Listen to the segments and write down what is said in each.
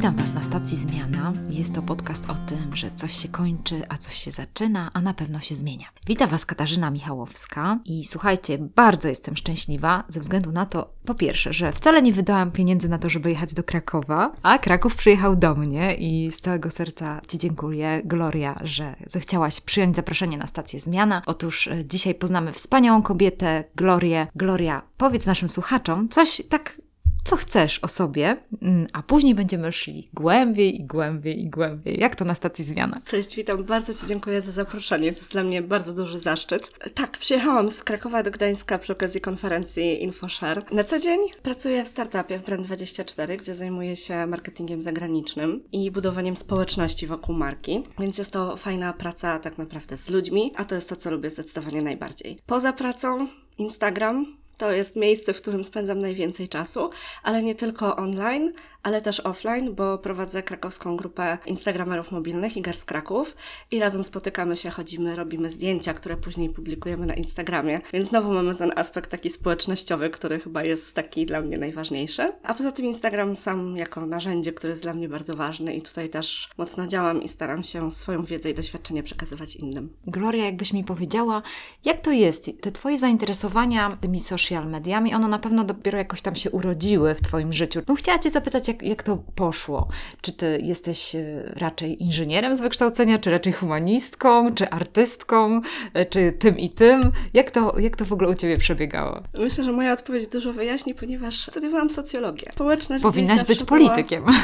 Witam Was na stacji Zmiana. Jest to podcast o tym, że coś się kończy, a coś się zaczyna, a na pewno się zmienia. Witam Was Katarzyna Michałowska i słuchajcie, bardzo jestem szczęśliwa ze względu na to, po pierwsze, że wcale nie wydałam pieniędzy na to, żeby jechać do Krakowa, a Kraków przyjechał do mnie i z całego serca Ci dziękuję, Gloria, że zechciałaś przyjąć zaproszenie na stację Zmiana. Otóż e, dzisiaj poznamy wspaniałą kobietę, Glorię. Gloria, powiedz naszym słuchaczom coś tak co chcesz o sobie, mm, a później będziemy szli głębiej i głębiej i głębiej. Jak to na stacji zmiana? Cześć, witam. Bardzo Ci dziękuję za zaproszenie. To jest dla mnie bardzo duży zaszczyt. Tak, przyjechałam z Krakowa do Gdańska przy okazji konferencji InfoShare. Na co dzień pracuję w startupie w Brand24, gdzie zajmuję się marketingiem zagranicznym i budowaniem społeczności wokół marki. Więc jest to fajna praca tak naprawdę z ludźmi, a to jest to, co lubię zdecydowanie najbardziej. Poza pracą Instagram, to jest miejsce, w którym spędzam najwięcej czasu, ale nie tylko online, ale też offline, bo prowadzę krakowską grupę Instagramerów mobilnych Igar z Kraków i razem spotykamy się, chodzimy, robimy zdjęcia, które później publikujemy na Instagramie. Więc znowu mamy ten aspekt taki społecznościowy, który chyba jest taki dla mnie najważniejszy. A poza tym Instagram sam jako narzędzie, które jest dla mnie bardzo ważne i tutaj też mocno działam i staram się swoją wiedzę i doświadczenie przekazywać innym. Gloria, jakbyś mi powiedziała, jak to jest? Te Twoje zainteresowania tymi social mediami, one na pewno dopiero jakoś tam się urodziły w Twoim życiu. No chciała Cię zapytać, jak, jak to poszło? Czy ty jesteś e, raczej inżynierem z wykształcenia, czy raczej humanistką, czy artystką, e, czy tym i tym? Jak to, jak to w ogóle u Ciebie przebiegało? Myślę, że moja odpowiedź dużo wyjaśni, ponieważ studiowałam socjologię. Społeczność Powinnaś być politykiem. Była...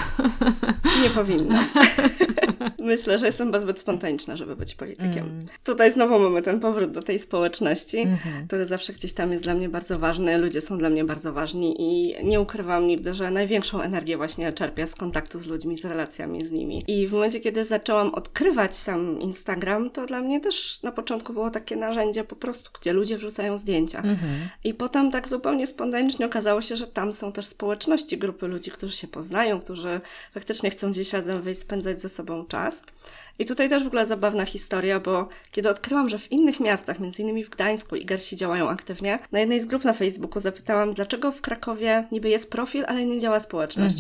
Nie powinna. Myślę, że jestem zbyt spontaniczna, żeby być politykiem. Mm. Tutaj znowu mamy ten powrót do tej społeczności, mm -hmm. który zawsze gdzieś tam jest dla mnie bardzo ważny. Ludzie są dla mnie bardzo ważni i nie ukrywam nigdy, że największą energię właśnie czerpię z kontaktu z ludźmi, z relacjami z nimi. I w momencie, kiedy zaczęłam odkrywać sam Instagram, to dla mnie też na początku było takie narzędzie po prostu, gdzie ludzie wrzucają zdjęcia. -hmm. I potem tak zupełnie spontanicznie okazało się, że tam są też społeczności, grupy ludzi, którzy się poznają, którzy faktycznie chcą gdzieś razem wyjść, spędzać ze sobą czas. I tutaj też w ogóle zabawna historia, bo kiedy odkryłam, że w innych miastach, między innymi w Gdańsku, Igarsi działają aktywnie, na jednej z grup na Facebooku zapytałam, dlaczego w Krakowie niby jest profil, ale nie działa społeczność.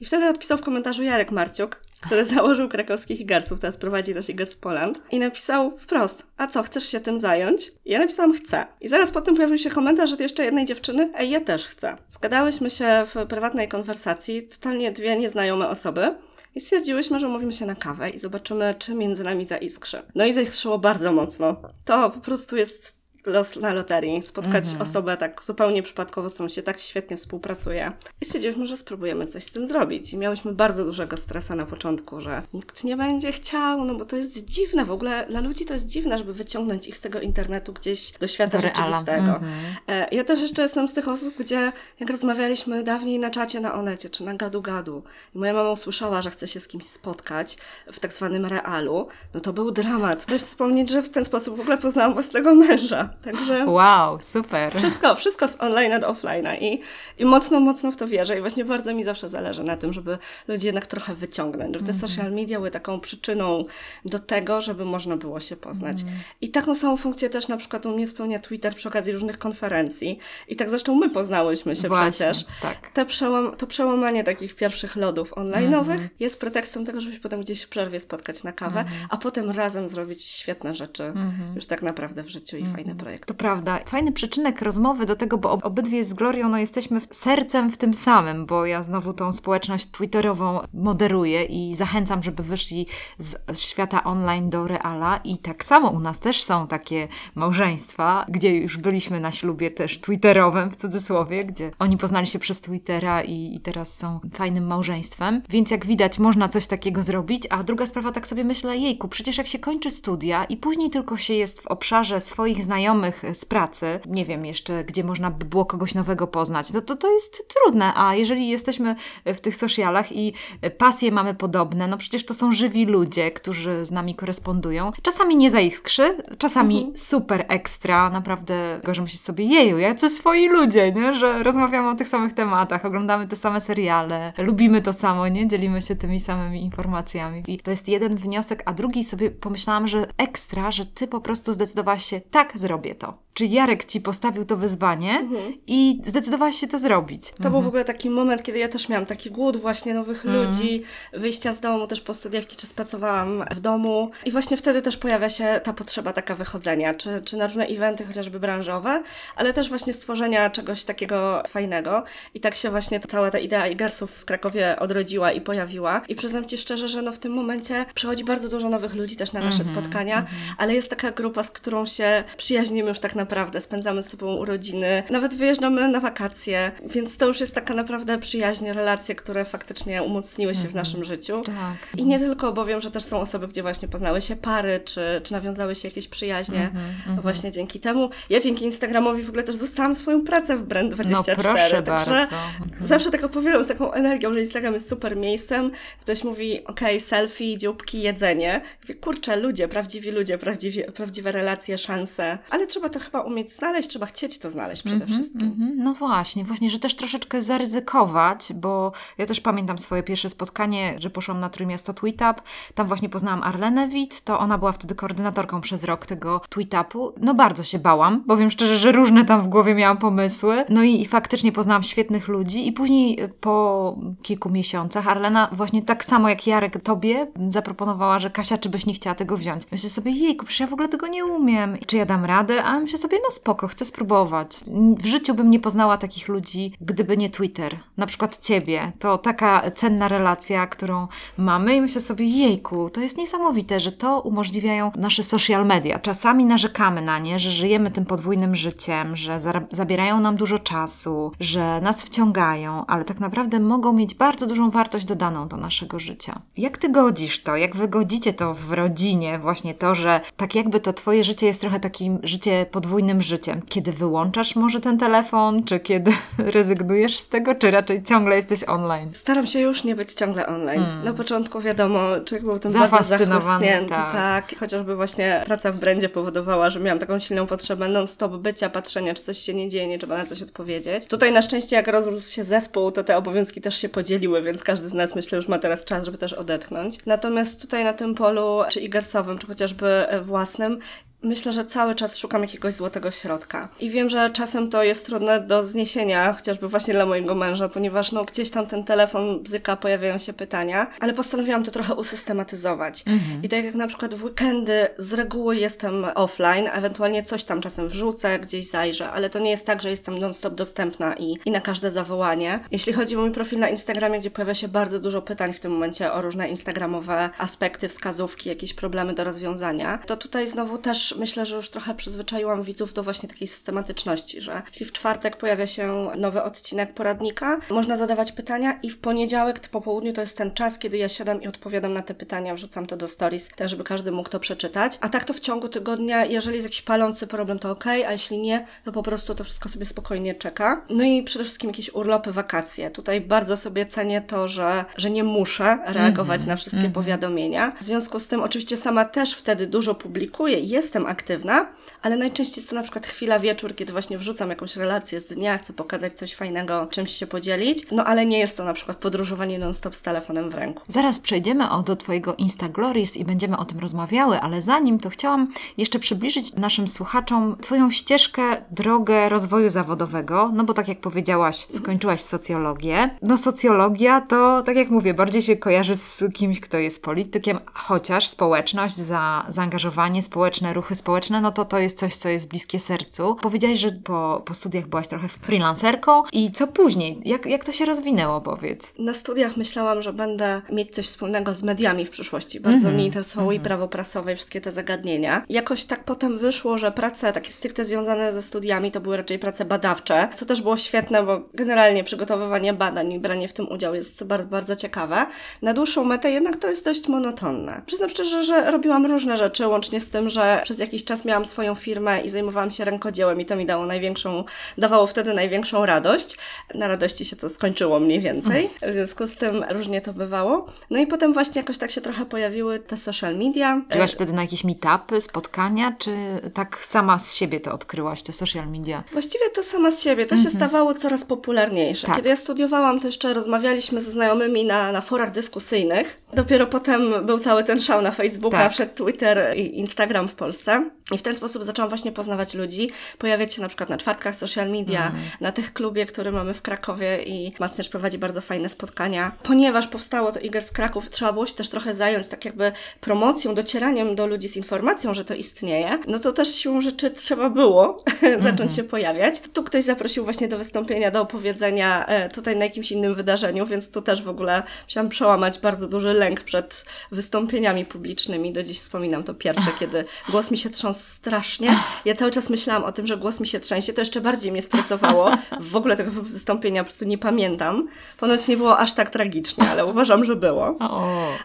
I wtedy odpisał w komentarzu Jarek Marciuk, który założył krakowskich Igarsów, teraz prowadzi też Igars Poland i napisał wprost, a co, chcesz się tym zająć? I ja napisałam chcę. I zaraz potem pojawił się komentarz od jeszcze jednej dziewczyny, ej, ja też chcę. Zgadałyśmy się w prywatnej konwersacji, totalnie dwie nieznajome osoby, i stwierdziłyśmy, że umówimy się na kawę i zobaczymy, czy między nami zaiskrze. No i zaiskrzyło bardzo mocno. To po prostu jest los na loterii, spotkać mhm. osobę tak zupełnie przypadkowo, z którą się tak świetnie współpracuje. I stwierdziliśmy, że spróbujemy coś z tym zrobić. I miałyśmy bardzo dużego stresa na początku, że nikt nie będzie chciał, no bo to jest dziwne. W ogóle dla ludzi to jest dziwne, żeby wyciągnąć ich z tego internetu gdzieś do świata do rzeczywistego. Mhm. E, ja też jeszcze jestem z tych osób, gdzie jak rozmawialiśmy dawniej na czacie na Onecie, czy na gadu-gadu i moja mama usłyszała, że chce się z kimś spotkać w tak zwanym realu, no to był dramat. Weź wspomnieć, że w ten sposób w ogóle poznałam własnego męża. Także. Wow, super. Wszystko, wszystko z online do offline'a i, i mocno, mocno w to wierzę. I właśnie bardzo mi zawsze zależy na tym, żeby ludzi jednak trochę wyciągnąć, żeby te mm -hmm. social media były taką przyczyną do tego, żeby można było się poznać. Mm. I taką samą funkcję też na przykład u mnie spełnia Twitter przy okazji różnych konferencji. I tak zresztą my poznałyśmy się właśnie, przecież. Tak. Te przełam, to przełamanie takich pierwszych lodów online'owych mm -hmm. jest pretekstem tego, żeby się potem gdzieś w przerwie spotkać na kawę, -hmm. a potem razem zrobić świetne rzeczy mhm. już tak naprawdę w życiu i fajne projekty projekt. To prawda. Fajny przyczynek rozmowy do tego, bo obydwie z Glorią no, jesteśmy sercem w tym samym, bo ja znowu tą społeczność twitterową moderuję i zachęcam, żeby wyszli z świata online do reala i tak samo u nas też są takie małżeństwa, gdzie już byliśmy na ślubie też twitterowym w cudzysłowie, gdzie oni poznali się przez Twittera i, i teraz są fajnym małżeństwem, więc jak widać można coś takiego zrobić, a druga sprawa tak sobie myślę, jejku, przecież jak się kończy studia i później tylko się jest w obszarze swoich znajomych znajomych z pracy, nie wiem jeszcze, gdzie można by było kogoś nowego poznać, no to to jest trudne, a jeżeli jesteśmy w tych socialach i pasje mamy podobne, no przecież to są żywi ludzie, którzy z nami korespondują. Czasami nie zaiskrzy, czasami mhm. super ekstra, naprawdę gorzmy się sobie, jeju, jacy swoi ludzie, nie? że rozmawiamy o tych samych tematach, oglądamy te same seriale, lubimy to samo, nie? Dzielimy się tymi samymi informacjami. I to jest jeden wniosek, a drugi sobie pomyślałam, że ekstra, że ty po prostu zdecydowałaś się tak zrobić to. Czy Jarek ci postawił to wyzwanie mhm. i zdecydowałaś się to zrobić. To mhm. był w ogóle taki moment, kiedy ja też miałam taki głód właśnie nowych mhm. ludzi, wyjścia z domu, też po studiach jakiś czas pracowałam w domu i właśnie wtedy też pojawia się ta potrzeba taka wychodzenia, czy, czy na różne eventy chociażby branżowe, ale też właśnie stworzenia czegoś takiego fajnego i tak się właśnie cała ta idea Igersów w Krakowie odrodziła i pojawiła i przyznam Ci szczerze, że no w tym momencie przychodzi bardzo dużo nowych ludzi też na nasze -hmm, spotkania, -hmm. ale jest taka grupa, z którą się przyjaźnimy już tak naprawdę, spędzamy z sobą urodziny, nawet wyjeżdżamy na wakacje, więc to już jest taka naprawdę przyjaźń, relacje, które faktycznie umocniły się w mhm. naszym życiu. Tak. I nie tylko, bo wiem, że też są osoby, gdzie właśnie poznały się pary, czy, czy nawiązały się jakieś przyjaźnie mhm, mhm. właśnie dzięki temu. Ja dzięki Instagramowi w ogóle też dostałam swoją pracę w Brand24. No proszę bardzo. Zawsze tak opowiadam z taką energią, że Instagram jest super miejscem. Ktoś mówi, ok, selfie, dzióbki, jedzenie. Mówię, kurczę, ludzie, prawdziwi ludzie, prawdziwi, prawdziwe relacje, szanse. Ale trzeba to chyba umieć znaleźć, trzeba chcieć to znaleźć przede mm -hmm, wszystkim. Mm -hmm. No właśnie, właśnie, że też troszeczkę zaryzykować, bo ja też pamiętam swoje pierwsze spotkanie, że poszłam na Trójmiasto Tweetup, tam właśnie poznałam Arlenę Witt, to ona była wtedy koordynatorką przez rok tego Tweetupu. No bardzo się bałam, powiem szczerze, że różne tam w głowie miałam pomysły. No i, i faktycznie poznałam świetnych ludzi i później po kilku miesiącach Arlena właśnie tak samo jak Jarek tobie zaproponowała, że Kasia, czy byś nie chciała tego wziąć. Myślę sobie, jejku, przecież ja w ogóle tego nie umiem. Czy ja dam radę? A myślę sobie, no spoko, chcę spróbować. W życiu bym nie poznała takich ludzi, gdyby nie Twitter. Na przykład ciebie. To taka cenna relacja, którą mamy i myślę sobie, jejku, to jest niesamowite, że to umożliwiają nasze social media. Czasami narzekamy na nie, że żyjemy tym podwójnym życiem, że zabierają nam dużo czasu, że nas wciągają, ale tak naprawdę mogą mieć bardzo dużą wartość dodaną do naszego życia. Jak ty godzisz to? Jak wy godzicie to w rodzinie? Właśnie to, że tak jakby to twoje życie jest trochę takim życie podwójnym życiem. Kiedy wyłączasz może ten telefon, czy kiedy rezygnujesz z tego, czy raczej ciągle jesteś online? Staram się już nie być ciągle online. Hmm. Na początku wiadomo, człowiek był tym bardzo zachłysnięty, tak. tak. Chociażby właśnie praca w brandzie powodowała, że miałam taką silną potrzebę non-stop bycia, patrzenia, czy coś się nie dzieje, nie trzeba na coś odpowiedzieć. Tutaj na szczęście jak rozrósł się zespół, to te obowiązki też się podzieliły, więc każdy z nas myślę już ma teraz czas, żeby też odetchnąć. Natomiast tutaj na tym polu, czy igersowym, czy chociażby własnym, Myślę, że cały czas szukam jakiegoś złotego środka. I wiem, że czasem to jest trudne do zniesienia, chociażby właśnie dla mojego męża, ponieważ no, gdzieś tam ten telefon bzyka, pojawiają się pytania, ale postanowiłam to trochę usystematyzować. Mhm. I tak jak na przykład w weekendy z reguły jestem offline, ewentualnie coś tam czasem wrzucę, gdzieś zajrzę, ale to nie jest tak, że jestem non-stop dostępna i, i na każde zawołanie. Jeśli chodzi o mój profil na Instagramie, gdzie pojawia się bardzo dużo pytań w tym momencie o różne instagramowe aspekty, wskazówki, jakieś problemy do rozwiązania, to tutaj znowu też myślę, że już trochę przyzwyczaiłam widzów do właśnie takiej systematyczności, że jeśli w czwartek pojawia się nowy odcinek poradnika, można zadawać pytania i w poniedziałek po południu to jest ten czas, kiedy ja siadam i odpowiadam na te pytania, wrzucam to do stories, tak żeby każdy mógł to przeczytać. A tak to w ciągu tygodnia, jeżeli jest jakiś palący problem, to ok, a jeśli nie, to po prostu to wszystko sobie spokojnie czeka. No i przede wszystkim jakieś urlopy, wakacje. Tutaj bardzo sobie cenię to, że, że nie muszę reagować mm-hmm, na wszystkie mm-hmm. powiadomienia. W związku z tym oczywiście sama też wtedy dużo publikuję, jestem aktywna, ale najczęściej jest to na przykład chwila wieczór, kiedy właśnie wrzucam jakąś relację z dnia, chcę pokazać coś fajnego, czymś się podzielić, no ale nie jest to na przykład podróżowanie non-stop z telefonem w ręku. Zaraz przejdziemy o, do Twojego Instaglories i będziemy o tym rozmawiały, ale zanim to chciałam jeszcze przybliżyć naszym słuchaczom Twoją ścieżkę, drogę rozwoju zawodowego, no bo tak jak powiedziałaś, skończyłaś socjologię. No socjologia to, tak jak mówię, bardziej się kojarzy z kimś, kto jest politykiem, chociaż społeczność, za, zaangażowanie, społeczne ruchy społeczne, no to to jest coś, co jest bliskie sercu. Powiedziałaś, że po, po studiach byłaś trochę freelancerką i co później? Jak, jak to się rozwinęło, powiedz? Na studiach myślałam, że będę mieć coś wspólnego z mediami w przyszłości. Bardzo mm -hmm. mnie interesowało mm -hmm. i prawo prasowe i wszystkie te zagadnienia. Jakoś tak potem wyszło, że prace takie stricte związane ze studiami to były raczej prace badawcze, co też było świetne, bo generalnie przygotowywanie badań i branie w tym udział jest bardzo, bardzo ciekawe. Na dłuższą metę jednak to jest dość monotonne. Przyznam szczerze, że robiłam różne rzeczy, łącznie z tym, że przez jakiś czas miałam swoją firmę i zajmowałam się rękodziełem i to mi dało największą, dawało wtedy największą radość. Na radości się to skończyło mniej więcej, w związku z tym różnie to bywało. No i potem właśnie jakoś tak się trochę pojawiły te social media. Chodziłaś wtedy na jakieś meetupy, spotkania, czy tak sama z siebie to odkryłaś, te social media? Właściwie to sama z siebie. To się mhm. stawało coraz popularniejsze. Tak. Kiedy ja studiowałam, to jeszcze rozmawialiśmy ze znajomymi na, na forach dyskusyjnych Dopiero potem był cały ten szał na Facebooka, tak. przed Twitter i Instagram w Polsce. I w ten sposób zaczęłam właśnie poznawać ludzi, pojawiać się na przykład na czwartkach social media, mm. na tych klubie, który mamy w Krakowie i Macnerz prowadzi bardzo fajne spotkania. Ponieważ powstało to Iger z Kraków, trzeba było się też trochę zająć tak jakby promocją, docieraniem do ludzi z informacją, że to istnieje. No to też siłą rzeczy trzeba było zacząć mm -hmm. się pojawiać. Tu ktoś zaprosił właśnie do wystąpienia, do opowiedzenia e, tutaj na jakimś innym wydarzeniu, więc tu też w ogóle musiałam przełamać bardzo duży lęk przed wystąpieniami publicznymi. Do dziś wspominam to pierwsze, kiedy głos mi się trząsł strasznie. Ja cały czas myślałam o tym, że głos mi się trzęsie. To jeszcze bardziej mnie stresowało. W ogóle tego wystąpienia po prostu nie pamiętam. Ponoć nie było aż tak tragicznie, ale uważam, że było.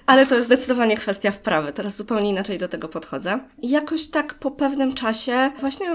Ale to jest zdecydowanie kwestia wprawy. Teraz zupełnie inaczej do tego podchodzę. I jakoś tak po pewnym czasie właśnie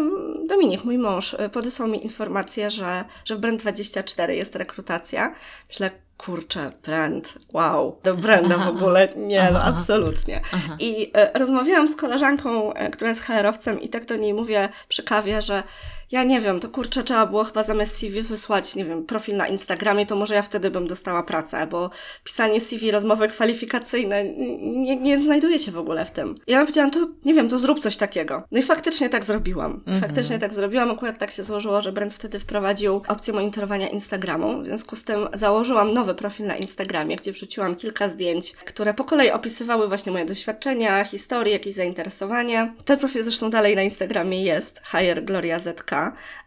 Dominik, mój mąż, podesłał mi informację, że, że w Brand24 jest rekrutacja. Myślę, kurczę, brand, wow, do branda w ogóle, nie, no absolutnie. Aha. I e, rozmawiałam z koleżanką, e, która jest HR-owcem i tak do niej mówię przy kawie, że ja nie wiem, to kurczę, trzeba było chyba zamiast CV wysłać, nie wiem, profil na Instagramie, to może ja wtedy bym dostała pracę, bo pisanie CV, rozmowy kwalifikacyjne nie, nie znajduje się w ogóle w tym. Ja powiedziałam, to nie wiem, to zrób coś takiego. No i faktycznie tak zrobiłam. Mhm. Faktycznie tak zrobiłam, akurat tak się złożyło, że Brand wtedy wprowadził opcję monitorowania Instagramu, w związku z tym założyłam nowy profil na Instagramie, gdzie wrzuciłam kilka zdjęć, które po kolei opisywały właśnie moje doświadczenia, historie, jakieś zainteresowanie. Ten profil zresztą dalej na Instagramie jest, Hire Gloria ZK,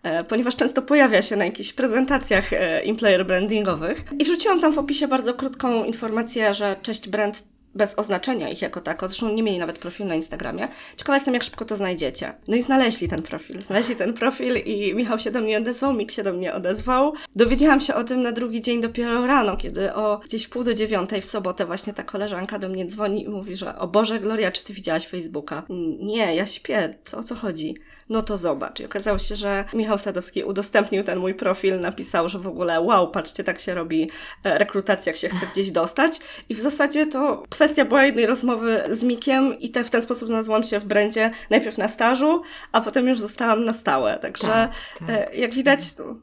E, ponieważ często pojawia się na jakichś prezentacjach e, employer brandingowych. I wrzuciłam tam w opisie bardzo krótką informację, że cześć brand bez oznaczenia ich jako tako. Zresztą nie mieli nawet profilu na Instagramie. Ciekawa jestem, jak szybko to znajdziecie. No i znaleźli ten profil. Znaleźli ten profil i Michał się do mnie odezwał, Mik się do mnie odezwał. Dowiedziałam się o tym na drugi dzień dopiero rano, kiedy o gdzieś pół do dziewiątej w sobotę właśnie ta koleżanka do mnie dzwoni i mówi, że o Boże, Gloria, czy ty widziałaś Facebooka? Nie, ja śpię. Co, o co chodzi? No to zobacz. I okazało się, że Michał Sadowski udostępnił ten mój profil, napisał, że w ogóle wow, patrzcie, tak się robi e, rekrutacja, jak się chce gdzieś dostać. I w zasadzie to kwestia była jednej rozmowy z Mikiem i te, w ten sposób znalazłam się w brandzie najpierw na stażu, a potem już zostałam na stałe. Także tak, tak. E, jak widać,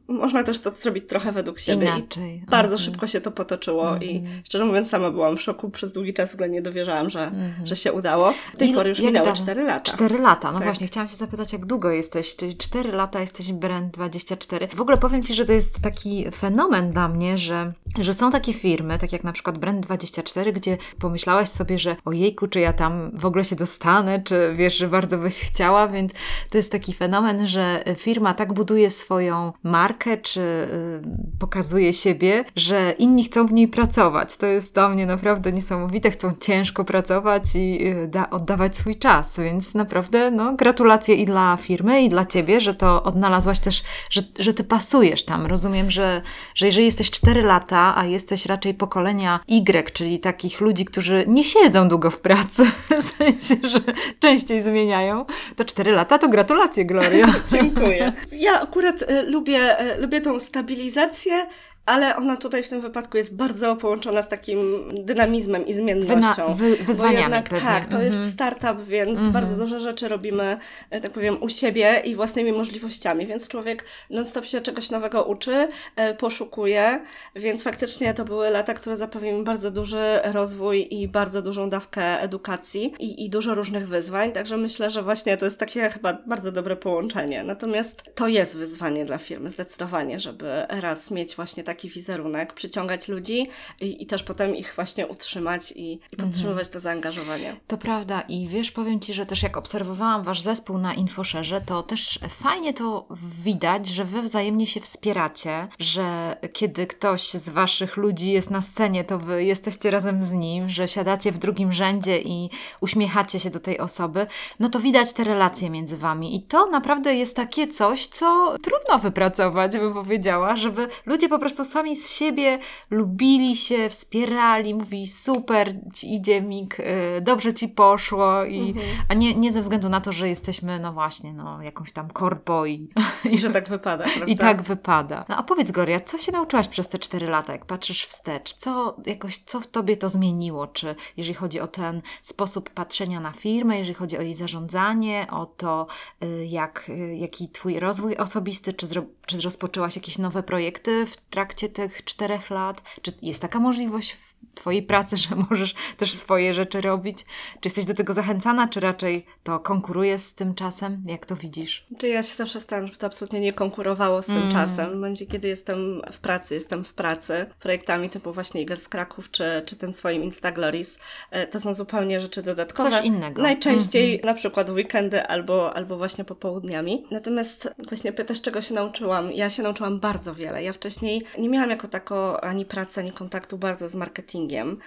można też to zrobić trochę według siebie. Inaczej. I bardzo mhm. szybko się to potoczyło mhm. i szczerze mówiąc sama byłam w szoku. Przez długi czas w ogóle nie dowierzałam, że, mhm. że się udało. Do tej pory już minęły 4 lata. 4 lata, no tak. właśnie. Chciałam się zapytać, jak długo jesteś, czyli 4 lata jesteś Brand24. W ogóle powiem Ci, że to jest taki fenomen dla mnie, że, że są takie firmy, tak jak na przykład Brand24, gdzie pomyślałaś sobie, że ojejku, czy ja tam w ogóle się dostanę, czy wiesz, że bardzo byś chciała, więc to jest taki fenomen, że firma tak buduje swoją markę, czy y, pokazuje siebie, że inni chcą w niej pracować. To jest dla mnie naprawdę niesamowite, chcą ciężko pracować i y, da, oddawać swój czas, więc naprawdę no, gratulacje i dla firmy, i dla ciebie, że to odnalazłaś też, że, że ty pasujesz tam. Rozumiem, że, że jeżeli jesteś 4 lata, a jesteś raczej pokolenia Y, czyli takich ludzi, którzy nie siedzą długo w pracy, w sensie, że częściej zmieniają, to 4 lata to gratulacje, Gloria. Dziękuję. Ja akurat y, lubię, y, lubię tą stabilizację ale ona tutaj w tym wypadku jest bardzo połączona z takim dynamizmem i zmiennością. Wyna, wy, wyzwaniami jednak, pewnie. Tak, to jest mhm. startup, więc mhm. bardzo dużo rzeczy robimy, e, tak powiem, u siebie i własnymi możliwościami, więc człowiek non-stop się czegoś nowego uczy, e, poszukuje, więc faktycznie to były lata, które zapewniły mi bardzo duży rozwój i bardzo dużą dawkę edukacji i, i dużo różnych wyzwań, także myślę, że właśnie to jest takie chyba bardzo dobre połączenie. Natomiast to jest wyzwanie dla firmy, zdecydowanie, żeby raz mieć właśnie taki wizerunek, przyciągać ludzi i, i też potem ich właśnie utrzymać i, i podtrzymywać mhm. to zaangażowanie. To prawda i wiesz, powiem Ci, że też jak obserwowałam Wasz zespół na Infoszerze, to też fajnie to widać, że Wy wzajemnie się wspieracie, że kiedy ktoś z Waszych ludzi jest na scenie, to Wy jesteście razem z nim, że siadacie w drugim rzędzie i uśmiechacie się do tej osoby, no to widać te relacje między Wami i to naprawdę jest takie coś, co trudno wypracować, bym powiedziała, żeby ludzie po prostu prostu sami z siebie lubili się, wspierali, mówili super, ci idzie Mik, y, dobrze ci poszło, i, mhm. a nie, nie ze względu na to, że jesteśmy, no właśnie, no jakąś tam korpo i, i że tak wypada, prawda? I tak wypada. No a powiedz Gloria, co się nauczyłaś przez te cztery lata, jak patrzysz wstecz? Co, jakoś, co w tobie to zmieniło? Czy jeżeli chodzi o ten sposób patrzenia na firmę, jeżeli chodzi o jej zarządzanie, o to, y, jak, y, jaki twój rozwój osobisty, czy, zro, czy rozpoczęłaś jakieś nowe projekty w trakcie trakcie tych czterech lat? Czy jest taka możliwość Twojej pracy, że możesz też swoje rzeczy robić? Czy jesteś do tego zachęcana, czy raczej to konkuruje z tym czasem? Jak to widzisz? Czy ja się zawsze staram, żeby to absolutnie nie konkurowało z tym mm. czasem. W momencie, kiedy jestem w pracy, jestem w pracy, projektami typu właśnie Iger z Kraków, czy, czy tym swoim Instaglories, e, to są zupełnie rzeczy dodatkowe. Coś innego. Najczęściej mm -hmm. na przykład weekendy albo, albo właśnie popołudniami. Natomiast właśnie pytasz, czego się nauczyłam. Ja się nauczyłam bardzo wiele. Ja wcześniej nie miałam jako tako ani pracy, ani kontaktu bardzo z marketingiem.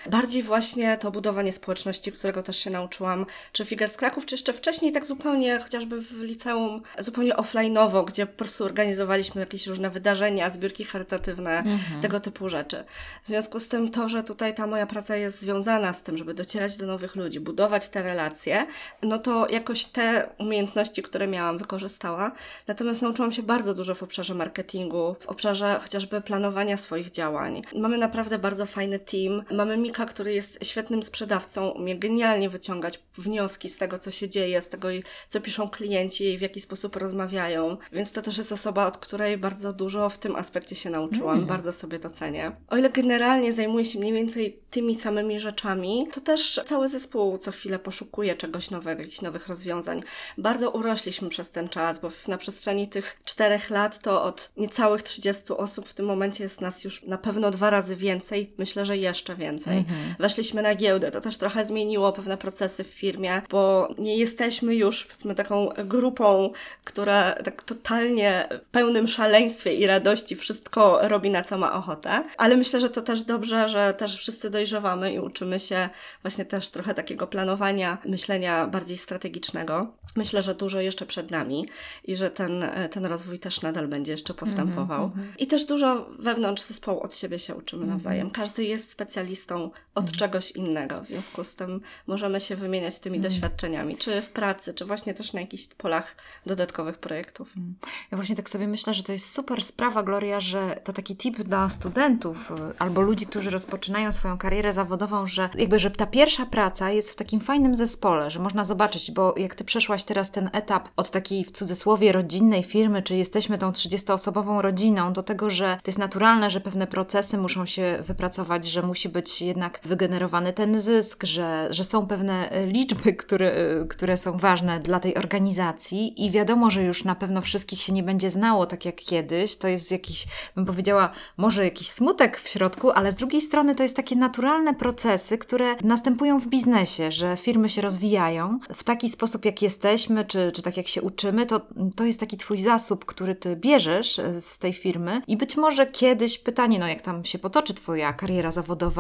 Bardziej właśnie to budowanie społeczności, którego też się nauczyłam, czy Figure z Kraków, czy jeszcze wcześniej tak zupełnie, chociażby w liceum, zupełnie offline'owo, gdzie po prostu organizowaliśmy jakieś różne wydarzenia, zbiórki charytatywne, mhm. tego typu rzeczy. W związku z tym to, że tutaj ta moja praca jest związana z tym, żeby docierać do nowych ludzi, budować te relacje, no to jakoś te umiejętności, które miałam, wykorzystała. Natomiast nauczyłam się bardzo dużo w obszarze marketingu, w obszarze chociażby planowania swoich działań. Mamy naprawdę bardzo fajny team. Mamy Mika, który jest świetnym sprzedawcą, umie genialnie wyciągać wnioski z tego, co się dzieje, z tego, co piszą klienci i w jaki sposób rozmawiają. Więc to też jest osoba, od której bardzo dużo w tym aspekcie się nauczyłam. Mm. Bardzo sobie to cenię. O ile generalnie zajmuję się mniej więcej tymi samymi rzeczami, to też cały zespół co chwilę poszukuje czegoś nowego, jakichś nowych rozwiązań. Bardzo urośliśmy przez ten czas, bo na przestrzeni tych czterech lat to od niecałych 30 osób w tym momencie jest nas już na pewno dwa razy więcej, myślę, że jeszcze więcej. Mm -hmm. Weszliśmy na giełdę, to też trochę zmieniło pewne procesy w firmie, bo nie jesteśmy już powiedzmy taką grupą, która tak totalnie w pełnym szaleństwie i radości wszystko robi na co ma ochotę, ale myślę, że to też dobrze, że też wszyscy dojrzewamy i uczymy się właśnie też trochę takiego planowania, myślenia bardziej strategicznego. Myślę, że dużo jeszcze przed nami i że ten, ten rozwój też nadal będzie jeszcze postępował. Mm -hmm. I też dużo wewnątrz zespołu od siebie się uczymy -hmm. nawzajem. Każdy jest specjalistą od mm -hmm. czegoś innego, w związku z tym możemy się wymieniać tymi mhm. doświadczeniami, czy w pracy, czy właśnie też na jakichś polach dodatkowych projektów. Mhm. Ja właśnie tak sobie myślę, że to jest super sprawa, Gloria, że to taki tip dla studentów y, albo ludzi, którzy rozpoczynają swoją karierę zawodową, że jakby, że ta pierwsza praca jest w takim fajnym zespole, że można zobaczyć, bo jak ty przeszłaś teraz ten etap od takiej w cudzysłowie rodzinnej firmy, czy jesteśmy tą 30-osobową rodziną, do tego, że to jest naturalne, że pewne procesy muszą się wypracować, że musi być jednak wygenerowany ten zysk, że, że są pewne y, liczby, które, y, które są ważne dla tej organizacji i wiadomo, że już na pewno wszystkich się nie będzie znało tak jak kiedyś. To jest jakiś, bym powiedziała, może jakiś smutek w środku, ale z drugiej strony to jest takie naturalne procesy, które następują w biznesie, że firmy się rozwijają w taki sposób, jak jesteśmy, czy, czy tak jak się uczymy, to, to jest taki twój zasób, który ty bierzesz y, z tej firmy i być może kiedyś pytanie, no jak tam się potoczy twoja kariera zawodowa,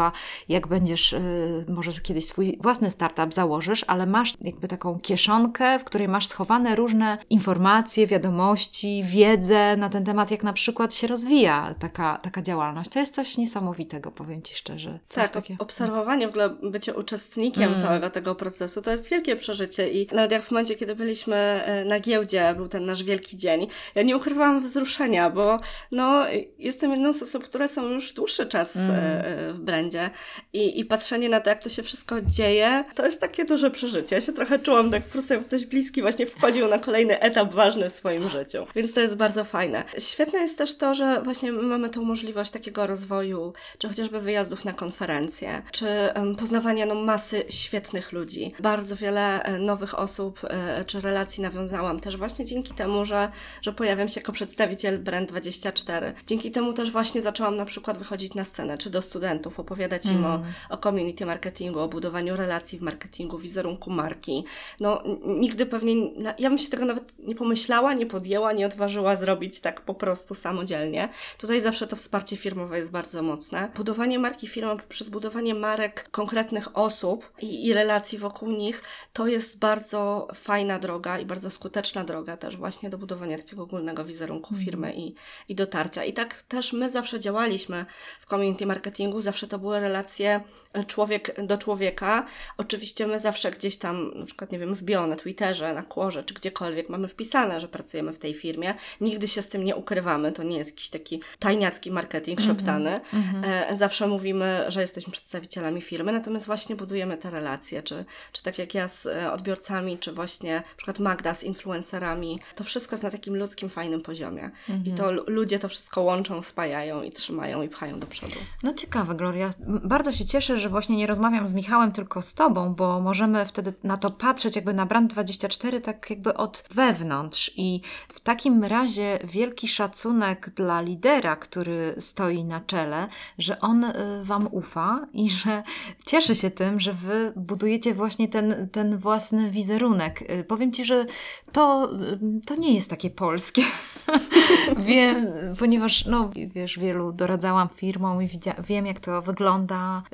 jak będziesz, yy, może kiedyś swój własny startup założysz, ale masz jakby taką kieszonkę, w której masz schowane różne informacje, wiadomości, wiedzę na ten temat, jak na przykład się rozwija taka, taka działalność. To jest coś niesamowitego, powiem Ci szczerze. Coś tak, takie... obserwowanie, w ogóle bycie uczestnikiem mm. całego tego procesu, to jest wielkie przeżycie i nawet jak w momencie, kiedy byliśmy e, na giełdzie, był ten nasz wielki dzień, ja nie ukrywałam wzruszenia, bo no, jestem jedną z osób, które są już dłuższy czas mm. w i, i patrzenie na to, jak to się wszystko dzieje, to jest takie duże przeżycie. Ja się trochę czułam tak po prostu, jak ktoś bliski właśnie wchodził na kolejny etap ważny w swoim życiu. Więc to jest bardzo fajne. Świetne jest też to, że właśnie mamy tą możliwość takiego rozwoju, czy chociażby wyjazdów na konferencje, czy poznawania no, masy świetnych ludzi. Bardzo wiele e, nowych osób e, czy relacji nawiązałam też właśnie dzięki temu, że, że pojawiam się jako przedstawiciel Brand24. Dzięki temu też właśnie zaczęłam na przykład wychodzić na scenę, czy do studentów, opowiadać im o, mm. o community marketingu, o budowaniu relacji w marketingu, wizerunku marki. No, nigdy pewnie, ja bym się tego nawet nie pomyślała, nie podjęła, nie odważyła zrobić tak po prostu samodzielnie. Tutaj zawsze to wsparcie firmowe jest bardzo mocne. Budowanie marki firmy przez budowanie marek konkretnych osób i, i relacji wokół nich, to jest bardzo fajna droga i bardzo skuteczna droga też właśnie do budowania takiego ogólnego wizerunku mhm. firmy i, i dotarcia. I tak też my zawsze działaliśmy w community marketingu, zawsze to były relacje człowiek do człowieka. Oczywiście my zawsze gdzieś tam, na przykład, nie wiem, w bio, na Twitterze, na Kłorze, czy gdziekolwiek mamy wpisane, że pracujemy w tej firmie. Nigdy się z tym nie ukrywamy. To nie jest jakiś taki tajniacki marketing -hmm, szeptany. Mm -hmm. Zawsze mówimy, że jesteśmy przedstawicielami firmy, natomiast właśnie budujemy te relacje, czy, czy tak jak ja z e, odbiorcami, czy właśnie na przykład Magda z influencerami, to wszystko jest na takim ludzkim, fajnym poziomie. Mhm. I to ludzie to wszystko łączą, spajają i trzymają i pchają do przodu. No ciekawe, Gloria. Bardzo się cieszę, że właśnie nie rozmawiam z Michałem, tylko z Tobą, bo możemy wtedy na to patrzeć jakby na Brand24 tak jakby od wewnątrz i w takim razie wielki szacunek dla lidera, który stoi na czele, że on y, Wam ufa i że cieszy się tym, że Wy budujecie właśnie ten, ten własny wizerunek. Y, powiem Ci, że to, y, to nie jest takie polskie. wiem, ponieważ, no wiesz, wielu doradzałam firmom i wiem, jak to wygląda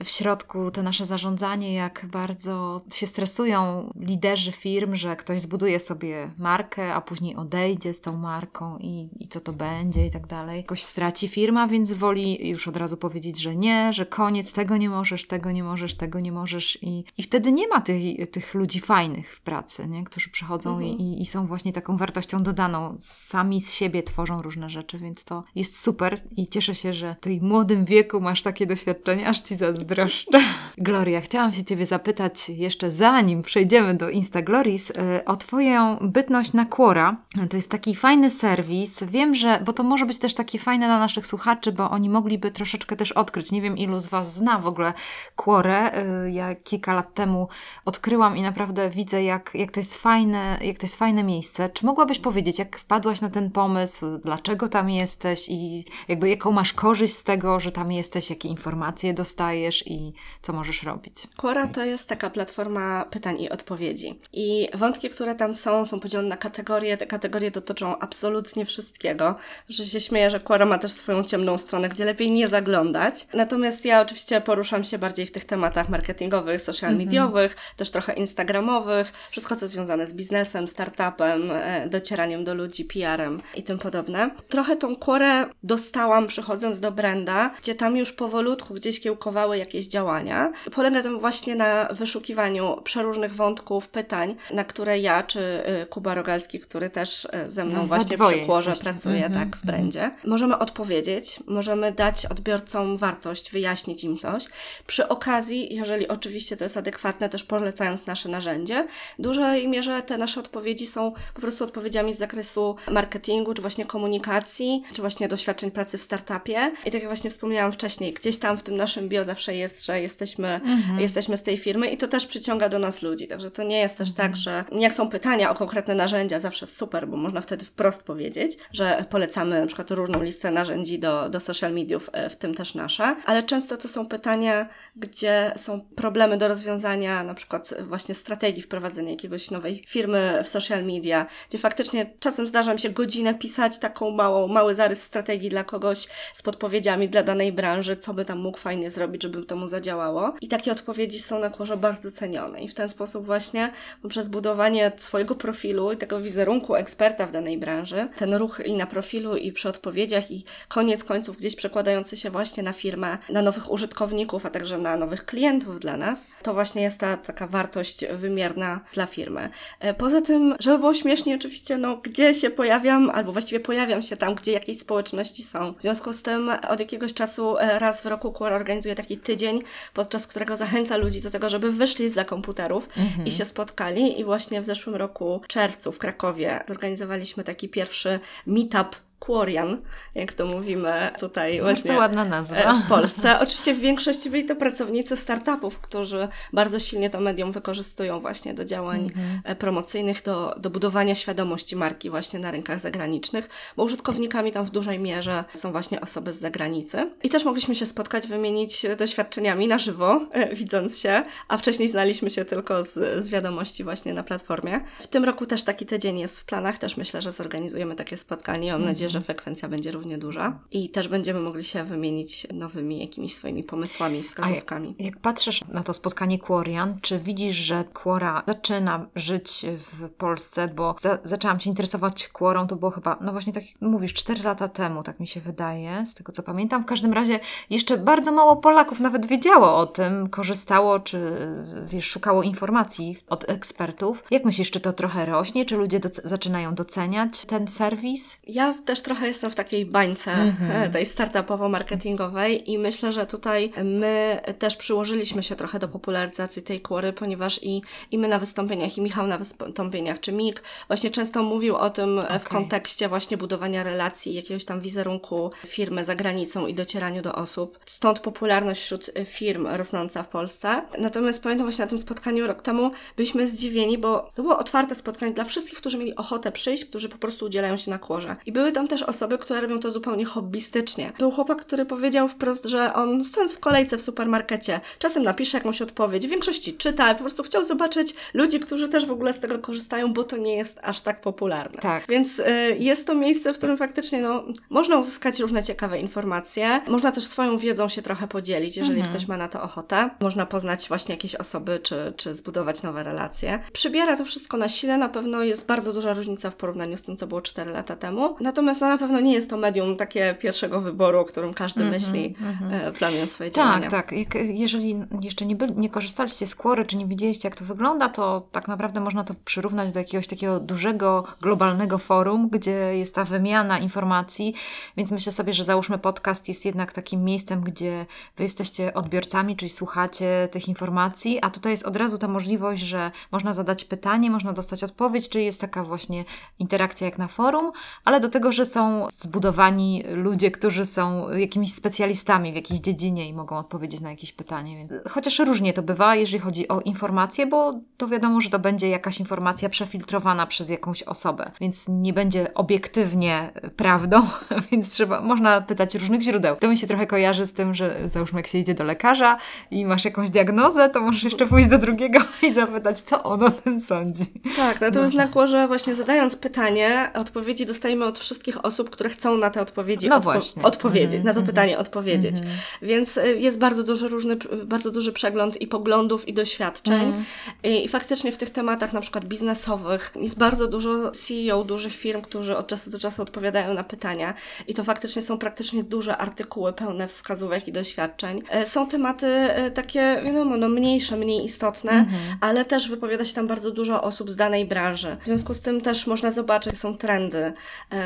w środku, te nasze zarządzanie, jak bardzo się stresują liderzy firm, że ktoś zbuduje sobie markę, a później odejdzie z tą marką i, i co to będzie i tak dalej. Jakoś straci firma, więc woli już od razu powiedzieć, że nie, że koniec, tego nie możesz, tego nie możesz, tego nie możesz i, i wtedy nie ma tych, tych ludzi fajnych w pracy, nie? którzy przychodzą mhm. i, i są właśnie taką wartością dodaną. Sami z siebie tworzą różne rzeczy, więc to jest super i cieszę się, że w tej młodym wieku masz takie doświadczenie, aż Ci zazdroszczę. Gloria, chciałam się Ciebie zapytać jeszcze zanim przejdziemy do Instaglories y, o Twoją bytność na Quora. To jest taki fajny serwis. Wiem, że, bo to może być też taki fajny dla naszych słuchaczy, bo oni mogliby troszeczkę też odkryć. Nie wiem, ilu z Was zna w ogóle Quorę. Y, ja kilka lat temu odkryłam i naprawdę widzę, jak, jak, to jest fajne, jak to jest fajne miejsce. Czy mogłabyś powiedzieć, jak wpadłaś na ten pomysł, dlaczego tam jesteś i jakby jaką masz korzyść z tego, że tam jesteś, jakie informacje dostajesz i co możesz robić? Quora to jest taka platforma pytań i odpowiedzi. I wątki, które tam są, są podzielone na kategorie. Te kategorie dotyczą absolutnie wszystkiego. Że się śmieję, że Quora ma też swoją ciemną stronę, gdzie lepiej nie zaglądać. Natomiast ja oczywiście poruszam się bardziej w tych tematach marketingowych, social mhm. mediowych, też trochę instagramowych, wszystko co związane z biznesem, startupem, e, docieraniem do ludzi, PR-em i tym podobne. Trochę tą Quorę dostałam przychodząc do Brenda, gdzie tam już powolutku gdzieś kiełkowały jakieś działania. Polega to właśnie na wyszukiwaniu przeróżnych wątków, pytań, na które ja czy y, Kuba Rogalski, który też y, ze mną no, właśnie przy Quorze pracuje mm -hmm. tak w Brendzie, możemy odpowiedzieć, możemy dać odbiorcom wartość, wyjaśnić im coś. Przy okazji, jeżeli oczywiście to jest adekwatne, też polecając nasze narzędzie, w dużej mierze te nasze odpowiedzi są po prostu odpowiedziami z zakresu marketingu, czy właśnie komunikacji, czy właśnie doświadczeń pracy w startupie. I tak jak właśnie wspomniałam wcześniej, gdzieś tam w tym naszym bio zawsze jest, że jesteśmy, mhm. jesteśmy z tej firmy i to też przyciąga do nas ludzi. Także to nie jest też tak, mhm. że jak są pytania o konkretne narzędzia, zawsze super, bo można wtedy wprost powiedzieć, że polecamy na przykład różną listę narzędzi do, do social mediów, e, w tym też nasze, ale często to są pytania, gdzie są problemy do rozwiązania, na przykład właśnie strategii wprowadzenia jakiegoś nowej firmy w social media, gdzie faktycznie czasem zdarza mi się godzinę pisać taką małą, mały zarys strategii dla kogoś z podpowiedziami dla danej branży, co by tam mógł fajnie zrobić, żeby to mu zadziałało. I takie odpowiedzi są na kurze bardzo cenione. I w ten sposób właśnie poprzez budowanie swojego profilu i tego wizerunku eksperta w danej branży, ten ruch i na profilu, i przy odpowiedziach, i koniec końców gdzieś przekładający się właśnie na firmę, na nowych użytkowników, a także na nowych klientów dla nas, to właśnie jest ta taka wartość wymierna dla firmy. E, poza tym, żeby było śmiesznie, oczywiście, no, gdzie się pojawiam, albo właściwie pojawiam się tam, gdzie jakieś społeczności są. W związku z tym od jakiegoś czasu e, raz w roku Quora organizuje taki tydzień, podczas którego zachęca ludzi do tego, żeby wyszli za komputerów mhm. i się spotkali. I właśnie w zeszłym roku, w czerwcu w Krakowie, zorganizowaliśmy taki pierwszy meetup Quorian, jak to mówimy tutaj właśnie. Bardzo ładna nazwa. E, w Polsce. Oczywiście w większości byli to pracownicy startupów, którzy bardzo silnie to medium wykorzystują właśnie do działań mm-hmm. promocyjnych, do, do budowania świadomości marki właśnie na rynkach zagranicznych, bo użytkownikami tam w dużej mierze są właśnie osoby z zagranicy. I też mogliśmy się spotkać, wymienić doświadczeniami na żywo, e, widząc się, a wcześniej znaliśmy się tylko z, z wiadomości właśnie na platformie. W tym roku też taki tydzień jest w planach, też myślę, że zorganizujemy takie spotkanie. Mam mm-hmm. Nadzieję, że frekwencja będzie równie duża i też będziemy mogli się wymienić nowymi jakimiś swoimi pomysłami, wskazówkami. Jak, jak, patrzysz na to spotkanie Quorian, czy widzisz, że Quora zaczyna żyć w Polsce, bo za, zaczęłam się interesować Quorą, to było chyba, no właśnie tak jak mówisz, 4 lata temu, tak mi się wydaje, z tego co pamiętam. W każdym razie jeszcze bardzo mało Polaków nawet wiedziało o tym, korzystało, czy wiesz, szukało informacji od ekspertów. Jak myślisz, czy to trochę rośnie, czy ludzie doc zaczynają doceniać ten serwis? Ja też też trochę jestem w takiej bańce mm-hmm. tej startupowo-marketingowej i myślę, że tutaj my też przyłożyliśmy się trochę do popularyzacji tej kłory, ponieważ i, i my na wystąpieniach, i Michał na wystąpieniach, czy Mik właśnie często mówił o tym okay. w kontekście właśnie budowania relacji, jakiegoś tam wizerunku firmy za granicą i docieraniu do osób. Stąd popularność wśród firm rosnąca w Polsce. Natomiast pamiętam właśnie na tym spotkaniu rok temu byliśmy zdziwieni, bo to było otwarte spotkanie dla wszystkich, którzy mieli ochotę przyjść, którzy po prostu udzielają się na kłorze. I były tam też osoby, które robią to zupełnie hobbystycznie. Był chłopak, który powiedział wprost, że on stojąc w kolejce w supermarkecie, czasem napisze jakąś odpowiedź, w większości czyta, po prostu chciał zobaczyć ludzi, którzy też w ogóle z tego korzystają, bo to nie jest aż tak popularne. Tak. Więc y, jest to miejsce, w którym faktycznie no, można uzyskać różne ciekawe informacje, można też swoją wiedzą się trochę podzielić, jeżeli mhm. ktoś ma na to ochotę. Można poznać właśnie jakieś osoby, czy, czy zbudować nowe relacje. Przybiera to wszystko na sile, na pewno jest bardzo duża różnica w porównaniu z tym, co było 4 lata temu. Natomiast no, na pewno nie jest to medium takie pierwszego wyboru, o którym każdy mm -hmm, myśli, mm -hmm. planując swoje tak, działania. Tak, tak. jeżeli jeszcze nie, byli, nie korzystaliście z Quory, czy nie widzieliście, jak to wygląda, to tak naprawdę można to przyrównać do jakiegoś takiego dużego, globalnego forum, gdzie jest ta wymiana informacji, więc myślę sobie, że załóżmy podcast jest jednak takim miejscem, gdzie wy jesteście odbiorcami, czyli słuchacie tych informacji, a tutaj jest od razu ta możliwość, że można zadać pytanie, można dostać odpowiedź, czyli jest taka właśnie interakcja jak na forum, ale do tego, że są zbudowani ludzie, którzy są jakimiś specjalistami w jakiejś dziedzinie i mogą odpowiedzieć na jakieś pytanie. Więc chociaż różnie to bywa, jeżeli chodzi o informacje, bo to wiadomo, że to będzie jakaś informacja przefiltrowana przez jakąś osobę, więc nie będzie obiektywnie prawdą, więc trzeba, można pytać różnych źródeł. To mi się trochę kojarzy z tym, że załóżmy, jak się idzie do lekarza i masz jakąś diagnozę, to możesz jeszcze pójść do drugiego i zapytać, co on o tym sądzi. Tak, natomiast no. na kłorze właśnie zadając pytanie, odpowiedzi dostajemy od wszystkich osób, które chcą na te odpowiedzi no odpo właśnie. odpowiedzieć, mm -hmm. na to mhm. pytanie odpowiedzieć. Mm -hmm. Więc y, jest bardzo duży, różny, bardzo duży przegląd i poglądów, i doświadczeń. Mm. I, I faktycznie w tych tematach na przykład biznesowych jest bardzo dużo CEO dużych firm, którzy od czasu do czasu odpowiadają na pytania i to faktycznie są praktycznie duże artykuły pełne wskazówek i doświadczeń. E, są tematy e, takie, wiadomo, no mniejsze, mniej istotne, -hmm. ale też wypowiada się tam bardzo dużo osób z danej branży. W związku z tym też można zobaczyć, są trendy,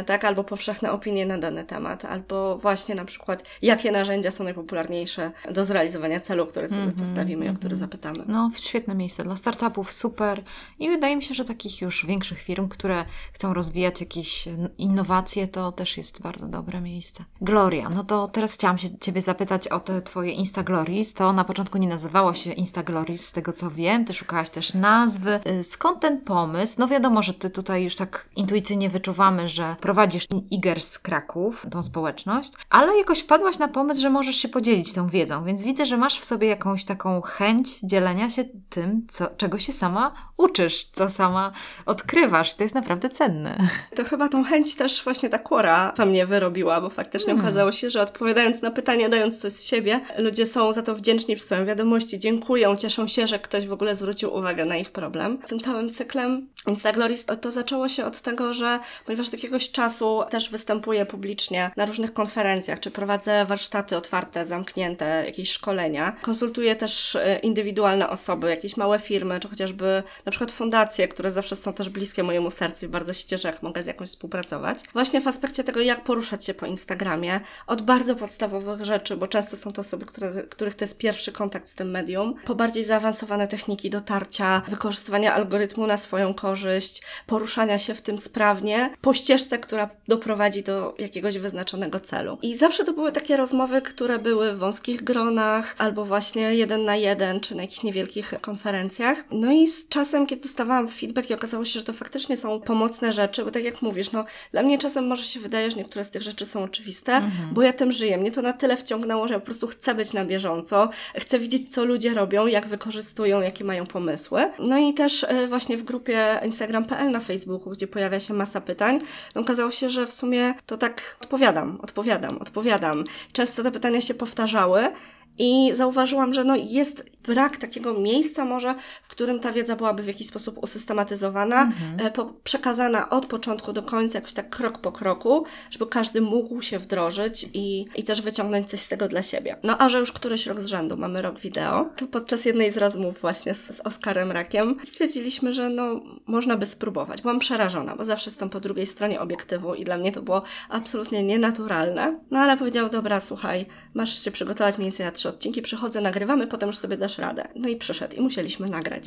tak, albo powszechne opinie na dany temat, albo właśnie na przykład, jakie narzędzia są najpopularniejsze do zrealizowania celu, który sobie mm -hmm, postawimy i o który mhm. zapytamy. No, świetne miejsce dla startupów, super. I wydaje mi się, że takich już większych firm, które chcą rozwijać jakieś innowacje, to też jest bardzo dobre miejsce. Gloria, no to teraz chciałam się Ciebie zapytać o te Twoje Instaglories. To na początku nie nazywało się Instaglories, z tego co wiem. Ty szukałaś też nazwy. Y, skąd ten pomysł? No wiadomo, że Ty tutaj już tak intuicyjnie wyczuwamy, że prowadzisz Iger z Kraków, tą społeczność, ale jakoś wpadłaś na pomysł, że możesz się podzielić tą wiedzą, więc widzę, że masz w sobie jakąś taką chęć dzielenia się tym, co, czego się sama uczysz, co sama odkrywasz. To jest naprawdę cenne. To chyba tą chęć też właśnie ta kłora we mnie wyrobiła, bo faktycznie hmm. okazało się, że odpowiadając na pytania, dając coś z siebie, ludzie są za to wdzięczni w swoją wiadomości, dziękują, cieszą się, że ktoś w ogóle zwrócił uwagę na ich problem. Tym całym cyklem Instagloris to zaczęło się od tego, że ponieważ od jakiegoś czasu też występuję publicznie na różnych konferencjach, czy prowadzę warsztaty otwarte, zamknięte, jakieś szkolenia, konsultuję też e, indywidualne osoby, jakieś małe firmy, czy chociażby na przykład fundacje, które zawsze są też bliskie mojemu sercu i bardzo się cieszę, jak mogę z jakąś współpracować. Właśnie w aspekcie tego, jak poruszać się po Instagramie, od bardzo podstawowych rzeczy, bo często są to osoby, które, których to jest pierwszy kontakt z tym medium, po bardziej zaawansowane techniki dotarcia, wykorzystywania algorytmu na swoją korzyść, poruszania się w tym sprawnie, po ścieżce, która doprowadzi do jakiegoś wyznaczonego celu. I zawsze to były takie rozmowy, które były w wąskich gronach, albo właśnie jeden na jeden, czy na jakichś niewielkich konferencjach. No i z czasem, kiedy dostawałam feedback i okazało się, że to faktycznie są pomocne rzeczy, bo tak jak mówisz, no dla mnie czasem może się wydaje, że niektóre z tych rzeczy są oczywiste, mhm. bo ja tym żyję. Mnie to na tyle wciągnęło, że ja po prostu chcę być na bieżąco, chcę widzieć, co ludzie robią, jak wykorzystują, jakie mają pomysły. No i też e, właśnie w grupie Instagram.pl na Facebooku, gdzie pojawia się masa pytań, no okazało się, że w sumie to tak odpowiadam, odpowiadam, odpowiadam. Często te pytania się powtarzały, i zauważyłam, że no jest brak takiego miejsca może, w którym ta wiedza byłaby w jakiś sposób usystematyzowana, mhm. po, przekazana od początku do końca, jakoś tak krok po kroku, żeby każdy mógł się wdrożyć i, i też wyciągnąć coś z tego dla siebie. No a że już któryś rok z rzędu mamy rok wideo, to podczas jednej z rozmów właśnie z, z Oskarem Rakiem stwierdziliśmy, że no można by spróbować. Byłam przerażona, bo zawsze jestem po drugiej stronie obiektywu i dla mnie to było absolutnie nienaturalne. No ale powiedział, dobra, słuchaj, masz się przygotować mniej więcej na trzy odcinki, przychodzę, nagrywamy, potem już sobie dasz radę. No i przyszedł i musieliśmy nagrać.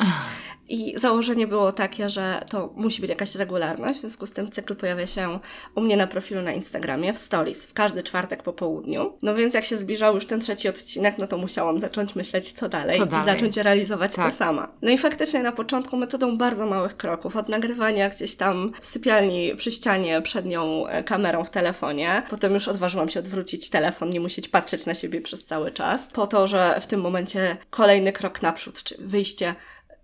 I założenie było takie, że to musi być jakaś regularność, w związku z tym cykl pojawia się u mnie na profilu na Instagramie, w stories, w każdy czwartek po południu. No więc jak się zbliżał już ten trzeci odcinek, no to musiałam zacząć myśleć, co dalej, co dalej? i zacząć realizować tak. to sama. No i faktycznie na początku metodą bardzo małych kroków, od nagrywania gdzieś tam w sypialni przy ścianie przed nią e, kamerą w telefonie, potem już odważyłam się odwrócić telefon, nie musieć patrzeć na siebie przez cały czas, po to, że w tym momencie kolejny krok naprzód, czy wyjście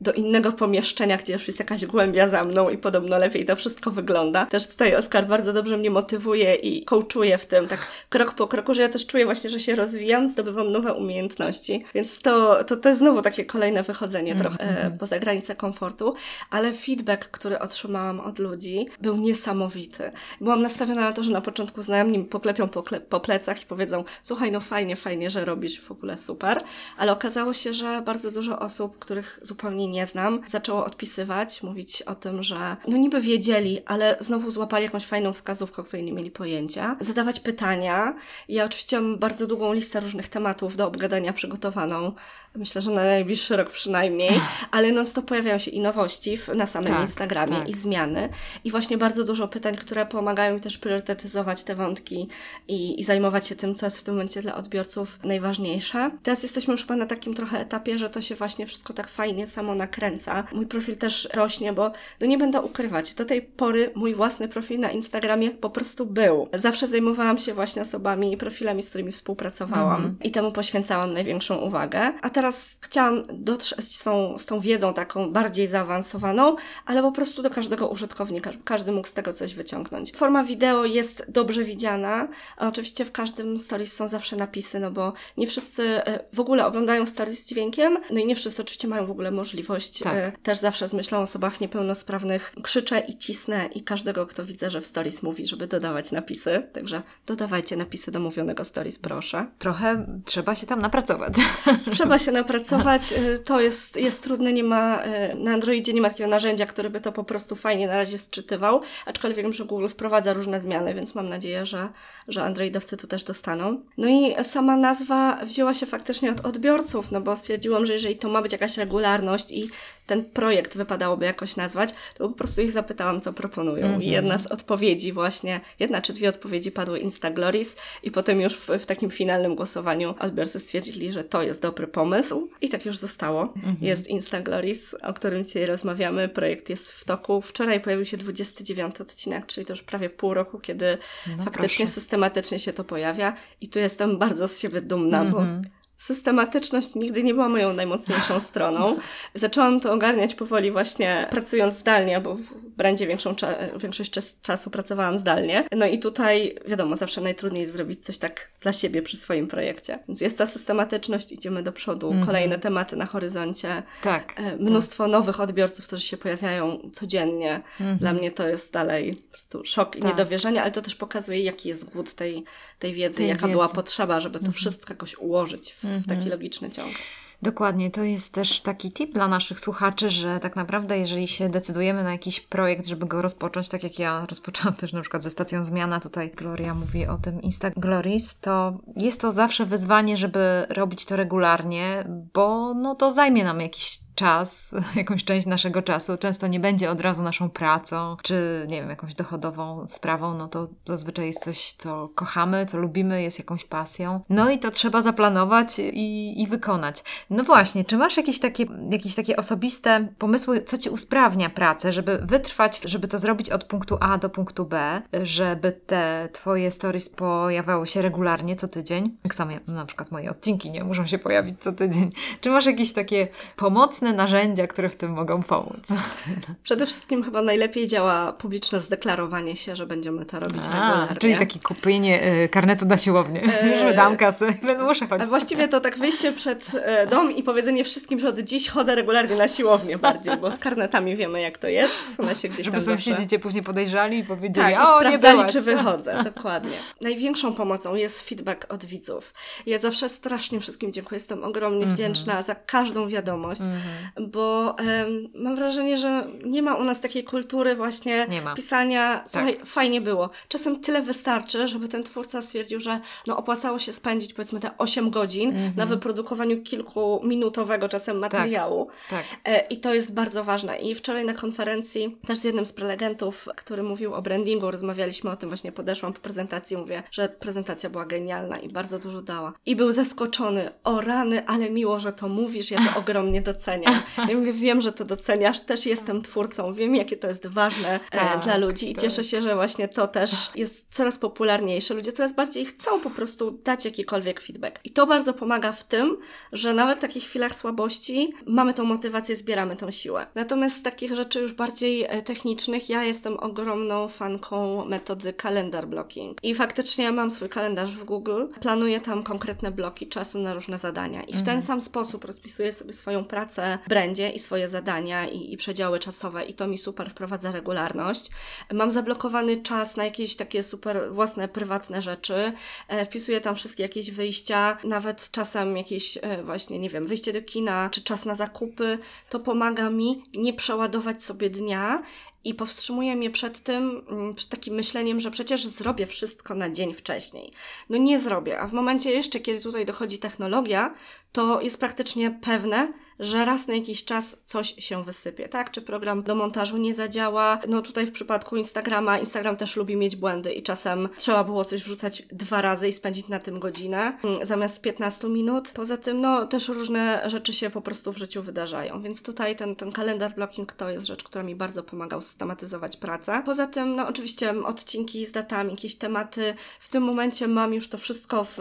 do innego pomieszczenia, gdzie już jest jakaś głębia za mną i podobno lepiej to wszystko wygląda. Też tutaj Oskar bardzo dobrze mnie motywuje i coachuje w tym, tak krok po kroku, że ja też czuję właśnie, że się rozwijam, zdobywam nowe umiejętności. Więc to, to, to jest znowu takie kolejne wychodzenie mm -hmm. trochę poza granicę komfortu, ale feedback, który otrzymałam od ludzi, był niesamowity. Byłam nastawiona na to, że na początku znajomi poklepią po, po plecach i powiedzą, słuchaj, no fajnie, fajnie, że robisz w ogóle super, ale okazało się, że bardzo dużo osób, których zupełnie nie znam, zaczęło odpisywać, mówić o tym, że no niby wiedzieli, ale znowu złapali jakąś fajną wskazówkę, o której nie mieli pojęcia. Zadawać pytania. Ja oczywiście mam bardzo długą listę różnych tematów do obgadania przygotowaną. Myślę, że na najbliższy rok przynajmniej, ale non stop pojawiają się i nowości w, na samym tak, Instagramie tak. i zmiany. I właśnie bardzo dużo pytań, które pomagają mi też priorytetyzować te wątki i, i zajmować się tym, co jest w tym momencie dla odbiorców najważniejsze. Teraz jesteśmy już chyba na takim trochę etapie, że to się właśnie wszystko tak fajnie samo nakręca. Mój profil też rośnie, bo no nie będę ukrywać, do tej pory mój własny profil na Instagramie po prostu był. Zawsze zajmowałam się właśnie osobami i profilami, z którymi współpracowałam mm -hmm. i temu poświęcałam największą uwagę. A teraz chciałam dotrzeć z tą, z tą wiedzą taką bardziej zaawansowaną, ale po prostu do każdego użytkownika, żeby każdy mógł z tego coś wyciągnąć. Forma wideo jest dobrze widziana. Oczywiście w każdym stories są zawsze napisy, no bo nie wszyscy e, w ogóle oglądają stories z dźwiękiem, no i nie wszyscy oczywiście mają w ogóle możliwość możliwość. Tak. E, też zawsze z myślą o osobach niepełnosprawnych krzyczę i cisnę i każdego, kto widzę, że w stories mówi, żeby dodawać napisy. Także dodawajcie napisy do mówionego stories, proszę. Trochę trzeba się tam napracować. Trzeba się napracować. E, to jest, jest trudne. Nie ma, e, na Androidzie nie ma takiego narzędzia, które by to po prostu fajnie na razie sczytywał. Aczkolwiek wiem, że Google wprowadza różne zmiany, więc mam nadzieję, że, że Androidowcy to też dostaną. No i sama nazwa wzięła się faktycznie od odbiorców, no bo stwierdziłam, że jeżeli to ma być jakaś regularność i ten projekt wypadałoby jakoś nazwać, to po prostu ich zapytałam, co proponują. Mm -hmm. I jedna z odpowiedzi właśnie, jedna czy dwie odpowiedzi padły Instagloris i potem już w, w takim finalnym głosowaniu odbiorcy stwierdzili, że to jest dobry pomysł i tak już zostało. Mm -hmm. Jest Instagloris, o którym dzisiaj rozmawiamy. Projekt jest w toku. Wczoraj pojawił się 29 odcinek, czyli to już prawie pół roku, kiedy no faktycznie proszę. systematycznie się to pojawia i tu jestem bardzo z siebie dumna, mm -hmm. bo mhm systematyczność nigdy nie była moją najmocniejszą stroną. Zaczęłam to ogarniać powoli właśnie pracując zdalnie, bo w brandzie większą większość czas czasu pracowałam zdalnie. No i tutaj, wiadomo, zawsze najtrudniej zrobić coś tak dla siebie przy swoim projekcie. Więc jest ta systematyczność, idziemy do przodu, -hmm. kolejne tematy na horyzoncie. Tak. E, mnóstwo tak. nowych odbiorców, którzy się pojawiają codziennie. -hmm. Dla mnie to jest dalej po prostu szok i tak. niedowierzanie, ale to też pokazuje, jaki jest głód tej, tej wiedzy, tej jaka wiedzy. była potrzeba, żeby to -hmm. wszystko jakoś ułożyć w w taki mhm. logiczny ciąg. Dokładnie, to jest też taki tip dla naszych słuchaczy, że tak naprawdę, jeżeli się decydujemy na jakiś projekt, żeby go rozpocząć, tak jak ja rozpoczęłam też na przykład ze stacją Zmiana, tutaj Gloria mówi o tym Insta Glories, to jest to zawsze wyzwanie, żeby robić to regularnie, bo no to zajmie nam jakiś czas, jakąś część naszego czasu, często nie będzie od razu naszą pracą, czy nie wiem, jakąś dochodową sprawą, no to zazwyczaj jest coś, co kochamy, co lubimy, jest jakąś pasją. No i to trzeba zaplanować i, i wykonać. No właśnie, czy masz jakieś takie, jakieś takie osobiste pomysły, co ci usprawnia pracę, żeby wytrwać, żeby to zrobić od punktu A do punktu B, żeby te twoje stories pojawiały się regularnie co tydzień? Tak samo na przykład moje odcinki nie muszą się pojawić co tydzień. Czy masz jakieś takie pomocne mocne narzędzia, które w tym mogą pomóc. Przede wszystkim chyba najlepiej działa publiczne zdeklarowanie się, że będziemy to robić A, regularnie. Czyli takie kupienie y, karnetu na siłownię, e... że dam kasę, muszę chodzić. A właściwie to tak wyjście przed e, dom i powiedzenie wszystkim, że od dziś chodzę regularnie na siłownię bardziej, bo z karnetami wiemy jak to jest. One się gdzieś Żeby tam sąsiedzi cię później podejrzali i powiedzieli, tak, o, sprawdzali, nie czy wychodzę. Dokładnie. Największą pomocą jest feedback od widzów. Ja zawsze strasznie wszystkim dziękuję. Jestem ogromnie mm -hmm. wdzięczna za każdą wiadomość, mm -hmm. Bo um, mam wrażenie, że nie ma u nas takiej kultury właśnie pisania, słuchaj, tak. fajnie było. Czasem tyle wystarczy, żeby ten twórca stwierdził, że no opłacało się spędzić powiedzmy te 8 godzin -hmm. na wyprodukowaniu kilkuminutowego czasem tak. materiału. Tak. tak. I to jest bardzo ważne. I wczoraj na konferencji też z jednym z prelegentów, który mówił o brandingu, rozmawialiśmy o tym, właśnie podeszłam po prezentacji, mówię, że prezentacja była genialna i bardzo dużo dała. I był zaskoczony, o rany, ale miło, że to mówisz, ja to ogromnie doceniam. Ja mówię, wiem, że to doceniasz, też jestem twórcą, wiem, jakie to jest ważne e, tak, dla ludzi i tak. cieszę się, że właśnie to też jest coraz popularniejsze. Ludzie coraz bardziej chcą po prostu dać jakikolwiek feedback. I to bardzo pomaga w tym, że nawet w takich chwilach słabości mamy tą motywację, zbieramy tą siłę. Natomiast z takich rzeczy już bardziej e, technicznych, ja jestem ogromną fanką metody calendar blocking. I faktycznie ja mam swój kalendarz w Google, planuję tam konkretne bloki czasu na różne zadania. I w ten mhm. sam sposób rozpisuję sobie swoją pracę w brandzie i swoje zadania i, i przedziały czasowe i to mi super wprowadza regularność. Mam zablokowany czas na jakieś takie super własne, prywatne rzeczy. E, wpisuję tam wszystkie jakieś wyjścia, nawet czasem jakieś e, właśnie, nie wiem, wyjście do kina, czy czas na zakupy. To pomaga mi nie przeładować sobie dnia i powstrzymuje mnie przed tym, mm, przed takim myśleniem, że przecież zrobię wszystko na dzień wcześniej. No nie zrobię, a w momencie jeszcze, kiedy tutaj dochodzi technologia, to jest praktycznie pewne, że raz na jakiś czas coś się wysypie, tak? Czy program do montażu nie zadziała? No tutaj w przypadku Instagrama, Instagram też lubi mieć błędy i czasem trzeba było coś wrzucać dwa razy i spędzić na tym godzinę mm, zamiast 15 minut. Poza tym, no też różne rzeczy się po prostu w życiu wydarzają, więc tutaj ten, ten kalendar blocking to jest rzecz, która mi bardzo pomagał systematyzować pracę. Poza tym, no oczywiście odcinki z datami, jakieś tematy. W tym momencie mam już to wszystko w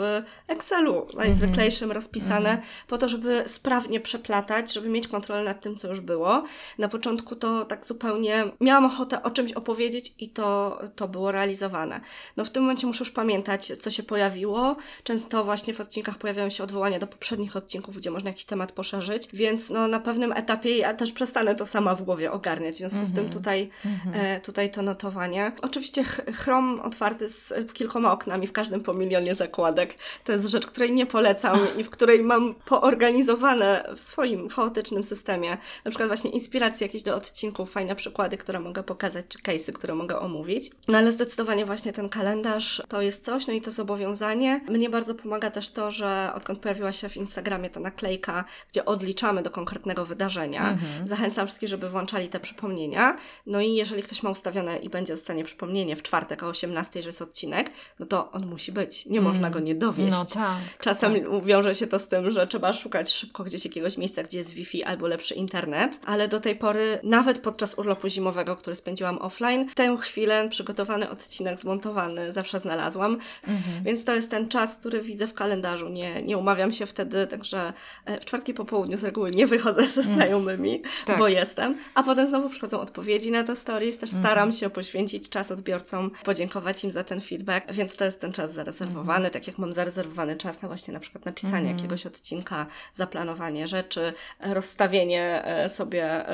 Excelu najzwyklejszym mm -hmm. rozpisane, mm -hmm. po to, żeby sprawnie przeplatać żeby mieć kontrolę nad tym, co już było. Na początku to tak zupełnie miałam ochotę o czymś opowiedzieć i to, to było realizowane. No w tym momencie muszę już pamiętać, co się pojawiło. Często właśnie w odcinkach pojawiają się odwołania do poprzednich odcinków, gdzie można jakiś temat poszerzyć, więc no na pewnym etapie ja też przestanę to sama w głowie ogarniać. W związku mm -hmm. z tym mhm. tutaj, mm -hmm. tutaj to notowanie. Oczywiście Chrome otwarty z kilkoma oknami, w każdym po milionie zakładek. To jest rzecz, której nie polecam i w której mam poorganizowane w swoim chaotycznym systemie. Na przykład właśnie inspiracje jakieś do odcinków, fajne przykłady, które mogę pokazać, czy case'y, które mogę omówić. No ale zdecydowanie właśnie ten kalendarz to jest coś, no i to zobowiązanie. Mnie bardzo pomaga też to, że odkąd pojawiła się w Instagramie ta naklejka, gdzie odliczamy do konkretnego wydarzenia. Mhm. Zachęcam wszystkich, żeby włączali te przypomnienia. No i jeżeli ktoś ma ustawione i będzie dostanie przypomnienie w czwartek o 18, że jest odcinek, no to on musi być. Nie można go nie dowieść. No tak. Czasem tak. wiąże się to z tym, że trzeba szukać szybko gdzieś jakiegoś miejsca, gdzie jest Wi-Fi albo lepszy internet, ale do tej pory, nawet podczas urlopu zimowego, który spędziłam offline, tę chwilę przygotowany odcinek zmontowany zawsze znalazłam, mhm. więc to jest ten czas, który widzę w kalendarzu. Nie, nie umawiam się wtedy, także e, w czwartki po południu z reguły nie wychodzę ze mhm. znajomymi, tak. bo jestem, a potem znowu przychodzą odpowiedzi na te stories, też mhm. staram się poświęcić czas odbiorcom, podziękować im za ten feedback, więc to jest ten czas zarezerwowany, mhm. tak jak mam zarezerwowany czas na właśnie na przykład napisanie mhm. jakiegoś odcinka, zaplanowanie rzeczy, rozstawienie e, sobie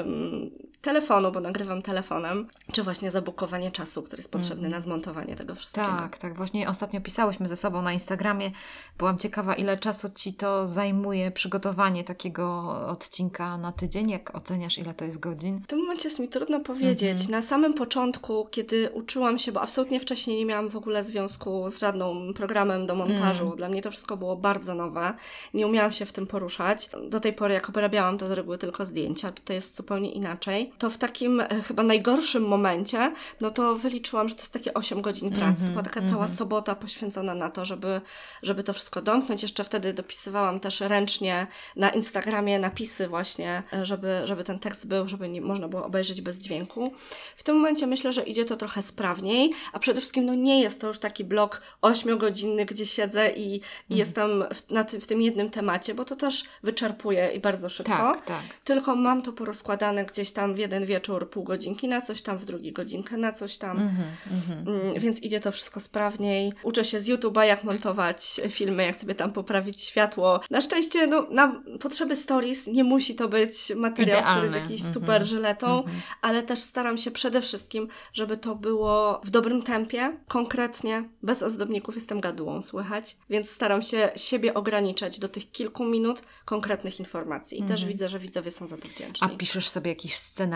telefonu, bo nagrywam telefonem, czy właśnie zabukowanie czasu, który jest potrzebny mm. na zmontowanie tego wszystkiego. Tak, tak. Właśnie ostatnio pisałyśmy ze sobą na Instagramie. Byłam ciekawa, ile czasu Ci to zajmuje przygotowanie takiego odcinka na tydzień. Jak oceniasz, ile to jest godzin? W tym momencie jest mi trudno powiedzieć. Mm-hmm. Na samym początku, kiedy uczyłam się, bo absolutnie wcześniej nie miałam w ogóle związku z żadnym programem do montażu. Mm. Dla mnie to wszystko było bardzo nowe. Nie umiałam się w tym poruszać. Do tej pory, jak obrabiałam, to z reguły tylko zdjęcia. Tutaj jest zupełnie inaczej. To w takim e, chyba najgorszym momencie, no to wyliczyłam, że to jest takie 8 godzin pracy. Mm -hmm, to była taka mm -hmm. cała mhm. sobota poświęcona na to, żeby, żeby to wszystko domknąć. Jeszcze wtedy dopisywałam też ręcznie na Instagramie napisy właśnie, e, żeby, żeby ten tekst był, żeby nie można było obejrzeć bez dźwięku. W tym momencie myślę, że idzie to trochę sprawniej, a przede wszystkim no nie jest to już taki blok 8-godzinny, gdzie siedzę i, i mm. jestem w, na ty, w tym jednym temacie, bo to też wyczerpuje i bardzo szybko. Tak, tak. Tylko mam to porozkładane gdzieś tam w jeden wieczór pół godzinki na coś tam, w drugi godzinkę na coś tam. Mm -hmm, mm, więc idzie to wszystko sprawniej. Uczę się z YouTube'a, jak montować filmy, jak sobie tam poprawić światło. Na szczęście, no, na potrzeby stories nie musi to być materiał, Idealny. który jest jakiś mm -hmm. super żyletą, mm -hmm. ale też staram się przede wszystkim, żeby to było w dobrym tempie, konkretnie, bez ozdobników jestem gadułą, słychać, więc staram się siebie ograniczać do tych kilku minut konkretnych informacji i też mhm. widzę, że widzowie są za to wdzięczni. A piszesz sobie jakiś scenariusz,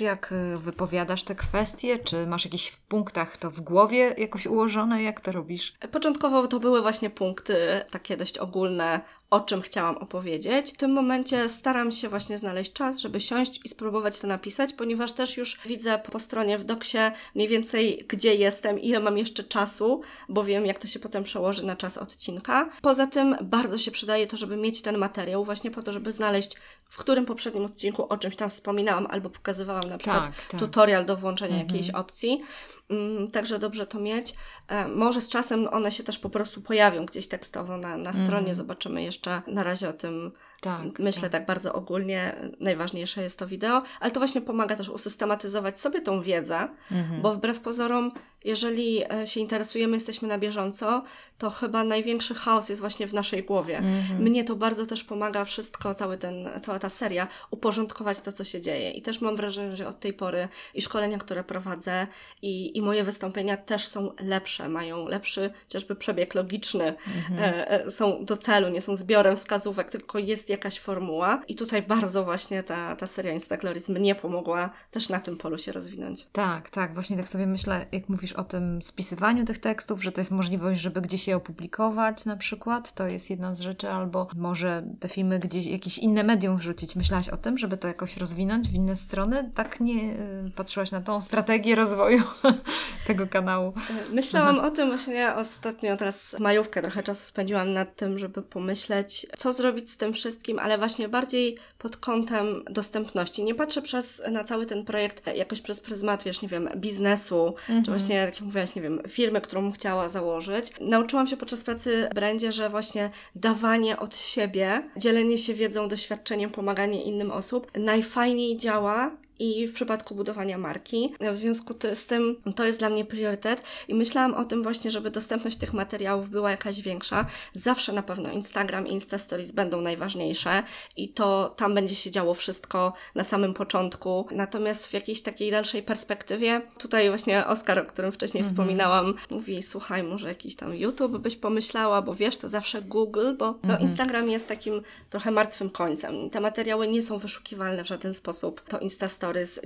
jak y, wypowiadasz te kwestie? Czy masz jakieś w punktach to w głowie jakoś ułożone? Jak to robisz? Początkowo to były właśnie punkty takie dość ogólne, o czym chciałam opowiedzieć. W tym momencie staram się właśnie znaleźć czas, żeby siąść i spróbować to napisać, ponieważ też już widzę po stronie w doksie mniej więcej gdzie jestem, ile mam jeszcze czasu, bo wiem jak to się potem przełoży na czas odcinka. Poza tym bardzo się przydaje to, żeby mieć ten materiał właśnie po to, żeby znaleźć w którym poprzednim odcinku o czymś tam wspominałam albo pokazywałam na przykład tak, tak. tutorial do włączenia mhm. jakiejś opcji. Mm, także dobrze to mieć. E, może z czasem one się też po prostu pojawią gdzieś tekstowo na, na stronie. Mhm. Zobaczymy jeszcze na razie o tym tak, Myślę tak. tak. bardzo ogólnie, najważniejsze jest to wideo, ale to właśnie pomaga też usystematyzować sobie tą wiedzę, mhm. bo wbrew pozorom, jeżeli e, się interesujemy, jesteśmy na bieżąco, to chyba największy chaos jest właśnie w naszej głowie. Mhm. Mnie to bardzo też pomaga wszystko, cały ten, cała ta seria, uporządkować to, co się dzieje. I też mam wrażenie, że od tej pory i szkolenia, które prowadzę, i, i moje wystąpienia też są lepsze, mają lepszy chociażby przebieg logiczny, mhm. e, są do celu, nie są zbiorem wskazówek, tylko jest jakaś formuła i tutaj bardzo właśnie ta, ta seria Instagloris mnie pomogła też na tym polu się rozwinąć. Tak, tak, właśnie tak sobie myślę, jak mówisz o tym spisywaniu tych tekstów, że to jest możliwość, żeby gdzieś je opublikować na przykład, to jest jedna z rzeczy, albo może te filmy gdzieś, jakieś inne medium wrzucić. Myślałaś o tym, żeby to jakoś rozwinąć w inne strony? Tak nie y, patrzyłaś na tą strategię rozwoju tego kanału? Myślałam mhm. o tym właśnie ostatnio, teraz majówkę trochę czasu spędziłam nad tym, żeby pomyśleć, co zrobić z tym wszystkim, wszystkim, ale właśnie bardziej pod kątem dostępności. Nie patrzę przez, na cały ten projekt jakoś przez pryzmat, wiesz, nie wiem, biznesu, mhm. czy właśnie, jak mówiłaś, nie wiem, firmy, którą chciała założyć. Nauczyłam się podczas pracy w brandzie, że właśnie dawanie od siebie, dzielenie się wiedzą, doświadczeniem, pomaganie innym osób najfajniej działa i w przypadku budowania marki. W związku z tym to jest dla mnie priorytet i myślałam o tym właśnie, żeby dostępność tych materiałów była jakaś większa. Zawsze na pewno Instagram i Insta Stories będą najważniejsze i to tam będzie się działo wszystko na samym początku. Natomiast w jakiejś takiej dalszej perspektywie, tutaj właśnie Oskar, o którym wcześniej mhm. wspominałam, mówi, słuchaj, może jakiś tam YouTube byś pomyślała, bo wiesz, to zawsze Google, bo no, mhm. Instagram jest takim trochę martwym końcem. Te materiały nie są wyszukiwalne w żaden sposób. To Insta Stories Stories.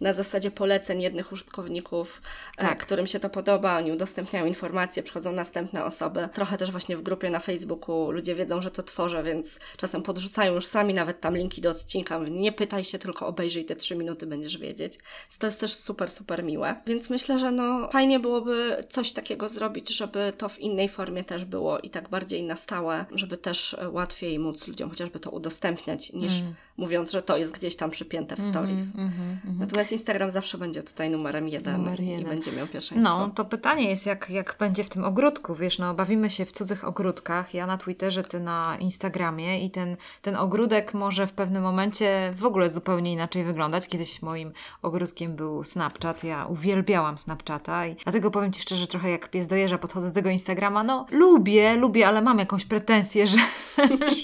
Na zasadzie poleceń jednych użytkowników, e, tak. którym się to podoba, oni udostępniają informacje, przychodzą następne osoby. Trochę też właśnie w grupie na Facebooku ludzie wiedzą, że to tworzę, więc czasem podrzucają już sami nawet tam linki do odcinka. Nie pytaj się, tylko obejrzyj te trzy minuty, będziesz wiedzieć. Więc to jest też super, super miłe. Więc myślę, że no fajnie byłoby coś takiego zrobić, żeby to w innej formie też było i tak bardziej na stałe, żeby też łatwiej móc ludziom chociażby to udostępniać, niż mm. mówiąc, że to jest gdzieś tam przypięte w mhm, stories. Mm, mm, Natomiast Instagram zawsze będzie tutaj numerem jeden, Numer jeden. i będzie miał pierwszeństwo. No, to pytanie jest, jak, jak będzie w tym ogródku, wiesz, no bawimy się w cudzych ogródkach, ja na Twitterze, ty na Instagramie i ten, ten ogródek może w pewnym momencie w ogóle zupełnie inaczej wyglądać. Kiedyś moim ogródkiem był Snapchat, ja uwielbiałam Snapchata i dlatego powiem Ci szczerze, trochę jak pies dojeżdża, podchodzę do tego Instagrama, no lubię, lubię, ale mam jakąś pretensję, że,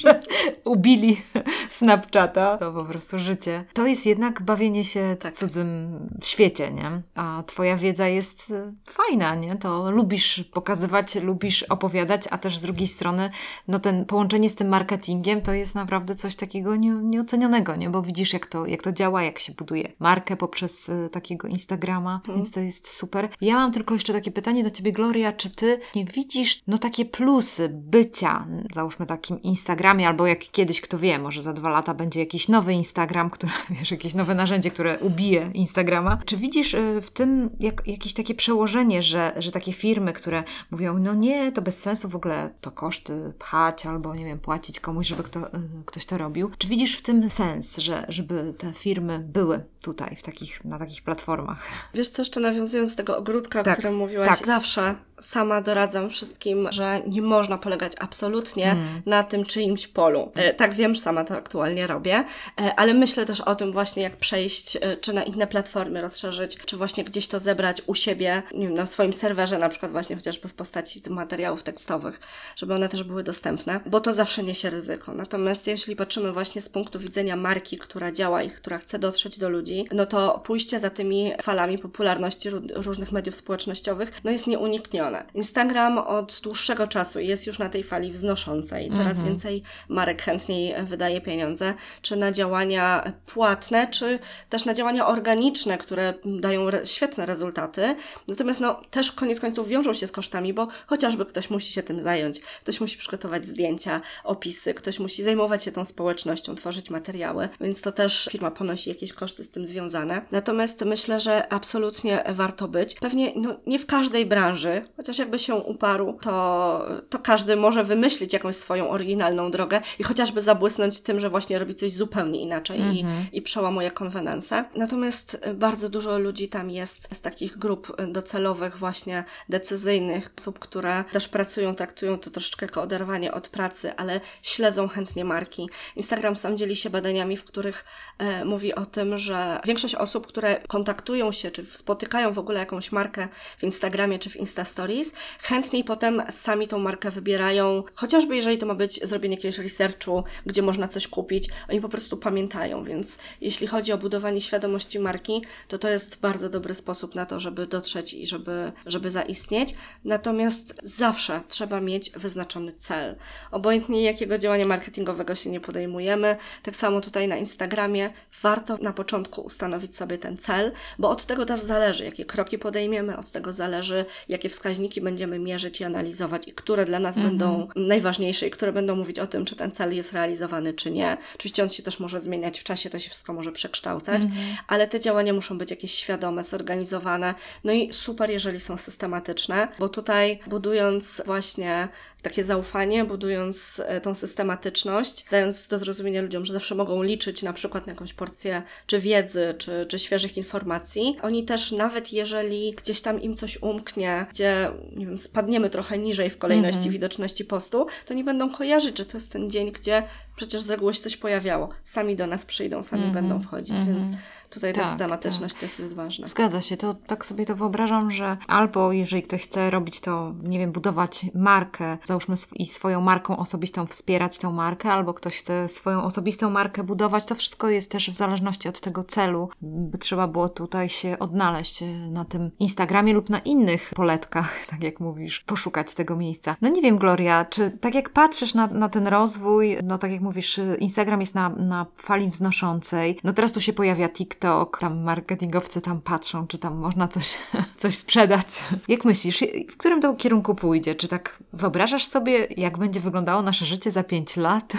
że ubili Snapchata, to po prostu życie. To jest jednak bawienie się tak. Cudzym świecie, nie? A twoja wiedza jest y, fajna, nie? To lubisz pokazywać, lubisz opowiadać, a też z drugiej strony, no ten połączenie z tym marketingiem to jest naprawdę coś takiego nie, nieocenionego, nie? Bo widzisz, jak to, jak to działa, jak się buduje markę poprzez y, takiego Instagrama, mm. więc to jest super. Ja mam tylko jeszcze takie pytanie do ciebie, Gloria, czy ty nie widzisz, no takie plusy bycia, załóżmy takim Instagramie, albo jak kiedyś, kto wie, może za dwa lata będzie jakiś nowy Instagram, który, wiesz, jakieś nowe narzędzie, które ubije Instagrama. Czy widzisz y, w tym jak, jakieś takie przełożenie, że, że takie firmy, które mówią, no nie, to bez sensu w ogóle to koszty pchać albo, nie wiem, płacić komuś, żeby kto, y, ktoś to robił. Czy widzisz w tym sens, że, żeby te firmy były tutaj, w takich, na takich platformach? Wiesz co, jeszcze nawiązując do tego ogródka, tak, o którym mówiłaś, tak. zawsze sama doradzam wszystkim, że nie można polegać absolutnie mm. na tym czyimś polu. E, tak wiem, że sama to aktualnie robię, e, ale myślę też o tym właśnie, jak przejść, e, czy na inne platformy rozszerzyć, czy właśnie gdzieś to zebrać u siebie, nie wiem, na swoim serwerze, na przykład właśnie chociażby w postaci materiałów tekstowych, żeby one też były dostępne, bo to zawsze niesie ryzyko. Natomiast jeśli patrzymy właśnie z punktu widzenia marki, która działa i która chce dotrzeć do ludzi, no to pójście za tymi falami popularności różnych mediów społecznościowych, no jest nieuniknione. Instagram od dłuższego czasu jest już na tej fali wznoszącej. Coraz mhm. więcej marek chętniej wydaje pieniądze, czy na działania płatne, czy też na działania organiczne, które dają re świetne rezultaty. Natomiast no, też koniec końców wiążą się z kosztami, bo chociażby ktoś musi się tym zająć, ktoś musi przygotować zdjęcia, opisy, ktoś musi zajmować się tą społecznością, tworzyć materiały, więc to też firma ponosi jakieś koszty z tym związane. Natomiast myślę, że absolutnie warto być. Pewnie no, nie w każdej branży, chociaż jakby się uparł, to, to każdy może wymyślić jakąś swoją oryginalną drogę i chociażby zabłysnąć tym, że właśnie robi coś zupełnie inaczej i, mhm. i przełamuje konwenanse. Natomiast bardzo dużo ludzi tam jest z takich grup docelowych, właśnie decyzyjnych, osób, które też pracują, traktują to troszeczkę jako oderwanie od pracy, ale śledzą chętnie marki. Instagram sam dzieli się badaniami, w których e, mówi o tym, że większość osób, które kontaktują się, czy spotykają w ogóle jakąś markę w Instagramie czy w Insta Stories, chętniej potem sami tą markę wybierają, chociażby jeżeli to ma być zrobienie jakiegoś researchu, gdzie można coś kupić, oni po prostu pamiętają, więc jeśli chodzi o budowanie świadomości marki, to to jest bardzo dobry sposób na to, żeby dotrzeć i żeby, żeby zaistnieć. Natomiast zawsze trzeba mieć wyznaczony cel. Obojętnie jakiego działania marketingowego się nie podejmujemy, tak samo tutaj na Instagramie warto na początku ustanowić sobie ten cel, bo od tego też zależy, jakie kroki podejmiemy, od tego zależy, jakie wskaźniki będziemy mierzyć i analizować i które dla nas mhm. będą najważniejsze i które będą mówić o tym, czy ten cel jest realizowany, czy nie. Oczywiście on się też może zmieniać w czasie, to się wszystko może przekształcać, mhm. ale te działania muszą być jakieś świadome, zorganizowane. No i super, jeżeli są systematyczne, bo tutaj budując właśnie takie zaufanie, budując e, tą systematyczność, dając do zrozumienia ludziom, że zawsze mogą liczyć na przykład na jakąś porcję czy wiedzy, czy, czy świeżych informacji. Oni też, nawet jeżeli gdzieś tam im coś umknie, gdzie nie wiem, spadniemy trochę niżej w kolejności -hmm. widoczności postu, to nie będą kojarzyć, że to jest ten dzień, gdzie przecież z reguły się coś pojawiało. Sami do nas przyjdą, sami -hmm. będą wchodzić, więc Tutaj ta tak, systematyczność tak. też jest ważna. Zgadza się. To tak sobie to wyobrażam, że albo jeżeli ktoś chce robić to, nie wiem, budować markę, załóżmy i swoją marką osobistą wspierać tą markę, albo ktoś chce swoją osobistą markę budować, to wszystko jest też w zależności od tego celu. By trzeba było tutaj się odnaleźć e, na tym Instagramie lub na innych poletkach, tak jak mówisz, poszukać tego miejsca. No nie wiem, Gloria, czy tak jak patrzysz na, na ten rozwój, no tak jak mówisz, Instagram jest na, na fali wznoszącej, no teraz tu się pojawia TikTok, TikTok, tam marketingowcy tam patrzą, czy tam można coś, coś sprzedać. Jak myślisz, w którym to kierunku pójdzie? Czy tak wyobrażasz sobie, jak będzie wyglądało nasze życie za pięć lat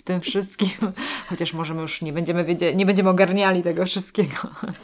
w tym wszystkim? Chociaż może my już nie będziemy wiedzieli, nie będziemy ogarniali tego wszystkiego.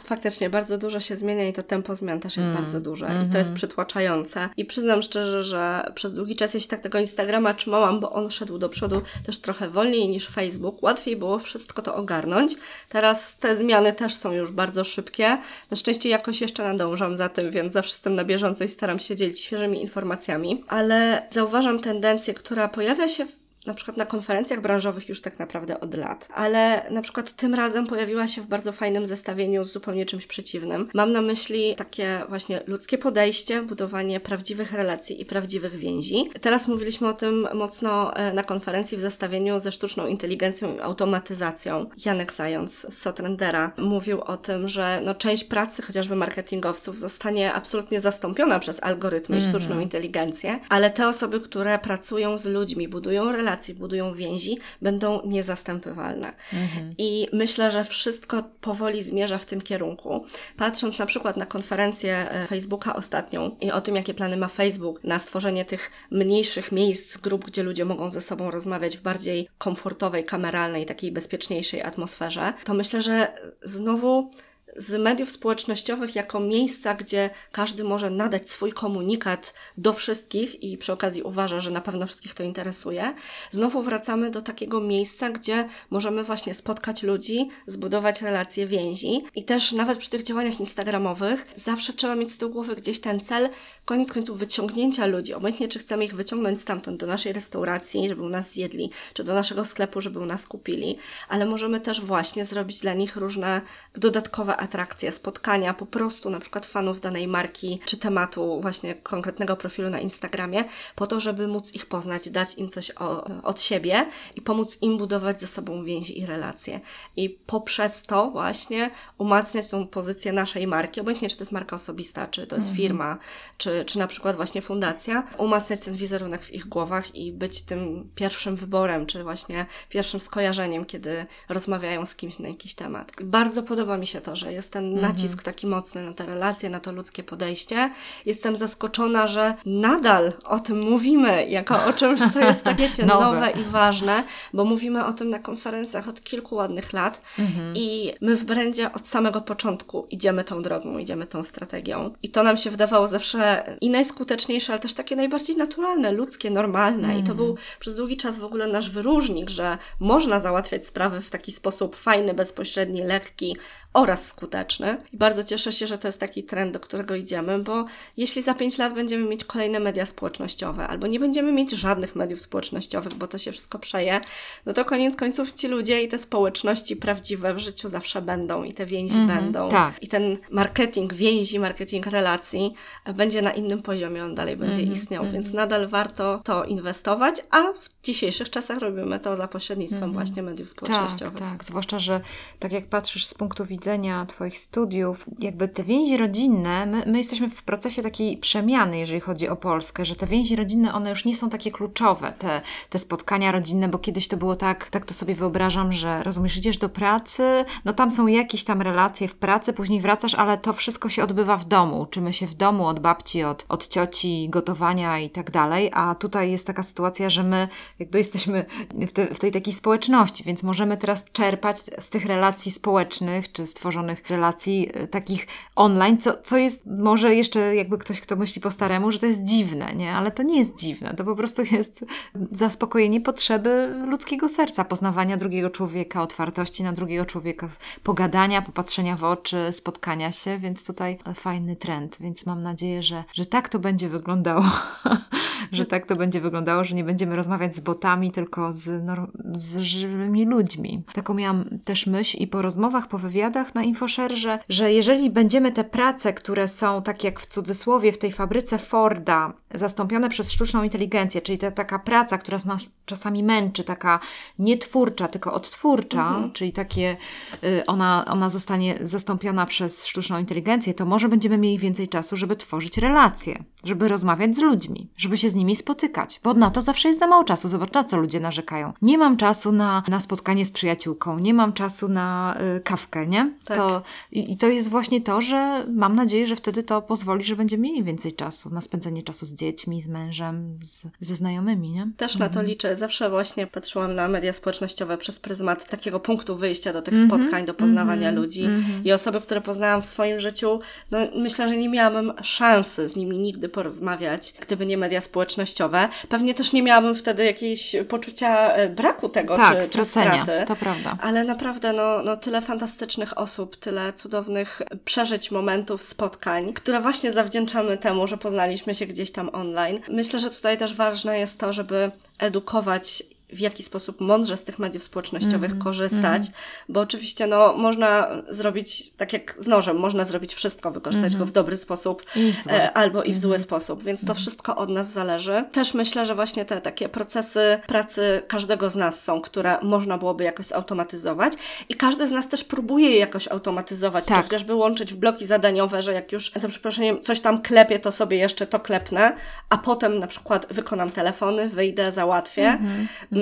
Faktycznie, bardzo dużo się zmienia i to tempo zmian też jest mm. bardzo duże mm -hmm. i to jest mhm. przytłaczające. I przyznam szczerze, że przez długi czas ja się tak tego Instagrama trzymałam, bo on szedł do przodu też trochę wolniej niż Facebook. Łatwiej było wszystko to ogarnąć. Teraz te zmiany też są już bardzo szybkie. Na szczęście jakoś jeszcze nadążam za tym, więc zawsze jestem na bieżąco i staram się dzielić świeżymi informacjami. Ale zauważam tendencję, która pojawia się na przykład na konferencjach branżowych już tak naprawdę od lat, ale na przykład tym razem pojawiła się w bardzo fajnym zestawieniu z zupełnie czymś przeciwnym. Mam na myśli takie właśnie ludzkie podejście, budowanie prawdziwych relacji i prawdziwych więzi. Teraz mówiliśmy o tym mocno e, na konferencji w zestawieniu ze sztuczną inteligencją i automatyzacją. Janek Zając z Sotrendera mówił o tym, że no, część pracy chociażby marketingowców zostanie absolutnie zastąpiona przez algorytmy mm -hmm. i sztuczną mhm. inteligencję, ale te osoby, które pracują z ludźmi, budują relacje, budują więzi, będą niezastępywalne. -hmm. I myślę, że wszystko powoli zmierza w tym kierunku. Patrząc na przykład na konferencję e, Facebooka ostatnią i o tym, jakie plany ma Facebook na stworzenie tych mniejszych miejsc, grup, gdzie ludzie mogą ze sobą rozmawiać w bardziej komfortowej, kameralnej, takiej bezpieczniejszej atmosferze, to myślę, że znowu z mediów społecznościowych jako miejsca, gdzie każdy może nadać swój komunikat do wszystkich i przy okazji uważa, że na pewno wszystkich to interesuje, znowu wracamy do takiego miejsca, gdzie możemy właśnie spotkać ludzi, zbudować relacje, więzi. I też nawet przy tych działaniach instagramowych zawsze trzeba mieć z tyłu głowy gdzieś ten cel, koniec końców wyciągnięcia ludzi, obojętnie czy chcemy ich wyciągnąć stamtąd do naszej restauracji, żeby u nas zjedli, czy do naszego sklepu, żeby u nas kupili, ale możemy też właśnie zrobić dla nich różne dodatkowe atrakcje, spotkania po prostu na przykład fanów danej marki, czy tematu właśnie konkretnego profilu na Instagramie, po to, żeby móc ich poznać, dać im coś o, od siebie i pomóc im budować ze sobą więzi i relacje. I poprzez to właśnie umacniać tą pozycję naszej marki, obojętnie czy to jest marka osobista, czy to jest mhm. firma, czy, czy na przykład właśnie fundacja, umacniać ten wizerunek w ich głowach i być tym pierwszym wyborem, czy właśnie pierwszym skojarzeniem, kiedy rozmawiają z kimś na jakiś temat. Bardzo podoba mi się to, że jest ten mhm. nacisk taki mocny na te relacje, na to ludzkie podejście. Jestem zaskoczona, że nadal o tym mówimy, jako o czymś, co jest, wiecie, nowe. nowe i ważne, bo mówimy o tym na konferencjach od kilku ładnych lat mhm. i my w Brandzie od samego początku idziemy tą drogą, idziemy tą strategią. I to nam się wydawało zawsze i najskuteczniejsze, ale też takie najbardziej naturalne, ludzkie, normalne. I to mhm. był przez długi czas w ogóle nasz wyróżnik, że można załatwiać sprawy w taki sposób fajny, bezpośredni, lekki, oraz skuteczny. I bardzo cieszę się, że to jest taki trend, do którego idziemy, bo jeśli za 5 lat będziemy mieć kolejne media społecznościowe, albo nie będziemy mieć żadnych mediów społecznościowych, bo to się wszystko przeje, no to koniec końców ci ludzie i te społeczności prawdziwe w życiu zawsze będą i te więzi -hmm, będą. Tak. I ten marketing więzi, marketing relacji będzie na innym poziomie, on dalej będzie -hmm, istniał, -hmm. więc nadal warto to inwestować, a w dzisiejszych czasach robimy to za pośrednictwem mhm. właśnie mediów społecznościowych. Tak, tak. Zwłaszcza, że tak jak patrzysz z punktu widzenia Twoich studiów, jakby te więzi rodzinne, my, my jesteśmy w procesie takiej przemiany, jeżeli chodzi o Polskę, że te więzi rodzinne, one już nie są takie kluczowe, te, te spotkania rodzinne, bo kiedyś to było tak, tak to sobie wyobrażam, że rozumiesz, idziesz do pracy, no tam są jakieś tam relacje w pracy, później wracasz, ale to wszystko się odbywa w domu. Uczymy się w domu od babci, od, od cioci, gotowania i tak dalej, a tutaj jest taka sytuacja, że my jakby jesteśmy w, te, w tej takiej społeczności, więc możemy teraz czerpać z tych relacji społecznych, czy stworzonych relacji e, takich online, co, co jest może jeszcze jakby ktoś, kto myśli po staremu, że to jest dziwne, nie? Ale to nie jest dziwne, to po prostu jest zaspokojenie potrzeby ludzkiego serca, poznawania drugiego człowieka, otwartości na drugiego człowieka, pogadania, popatrzenia w oczy, spotkania się, więc tutaj fajny trend, więc mam nadzieję, że, że tak to będzie wyglądało, że tak to będzie wyglądało, że nie będziemy rozmawiać z botami, tylko z, z żywymi ludźmi. Taką miałam też myśl i po rozmowach, po wywiadach na InfoShare, że, że jeżeli będziemy te prace, które są tak jak w cudzysłowie w tej fabryce Forda, zastąpione przez sztuczną inteligencję, czyli ta taka praca, która nas czasami męczy, taka nietwórcza, tylko odtwórcza, mhm. czyli takie y, ona, ona zostanie zastąpiona przez sztuczną inteligencję, to może będziemy mieli więcej czasu, żeby tworzyć relacje, żeby rozmawiać z ludźmi, żeby się z nimi spotykać, bo na to zawsze jest za mało czasu. Zobacz, na co ludzie narzekają. Nie mam czasu na, na spotkanie z przyjaciółką, nie mam czasu na y, kawkę, nie? Tak. To, i, I to jest właśnie to, że mam nadzieję, że wtedy to pozwoli, że będziemy mieli więcej czasu na spędzenie czasu z dziećmi, z mężem, z, ze znajomymi, nie? Też na to mhm. liczę. Zawsze właśnie patrzyłam na media społecznościowe przez pryzmat takiego punktu wyjścia do tych -hmm. spotkań, do poznawania -hmm. ludzi. I osoby, które poznałam w swoim życiu, no myślę, że nie miałabym szansy z nimi nigdy porozmawiać, gdyby nie media społecznościowe. Pewnie też nie miałabym wtedy jakiejś poczucia e, braku tego, tak, czy, stracenia, czy straty. to prawda. Ale naprawdę, no, no tyle fantastycznych osób, tyle cudownych przeżyć, momentów, spotkań, które właśnie zawdzięczamy temu, że poznaliśmy się gdzieś tam online. Myślę, że tutaj też ważne jest to, żeby edukować w jaki sposób mądrze z tych mediów społecznościowych Mhm, korzystać, bo oczywiście no, można zrobić, tak jak z nożem, można zrobić wszystko, wykorzystać go w dobry sposób I w e, albo i w zły sposób, więc to wszystko od nas zależy. Też myślę, że właśnie te takie procesy pracy każdego z nas są, które można byłoby jakoś zautomatyzować i każdy z nas też próbuje je jakoś automatyzować, Tak. chociażby łączyć w bloki zadaniowe, że jak już za przeproszeniem coś tam klepię, to sobie jeszcze to klepnę, a potem na przykład wykonam telefony, wyjdę, załatwię.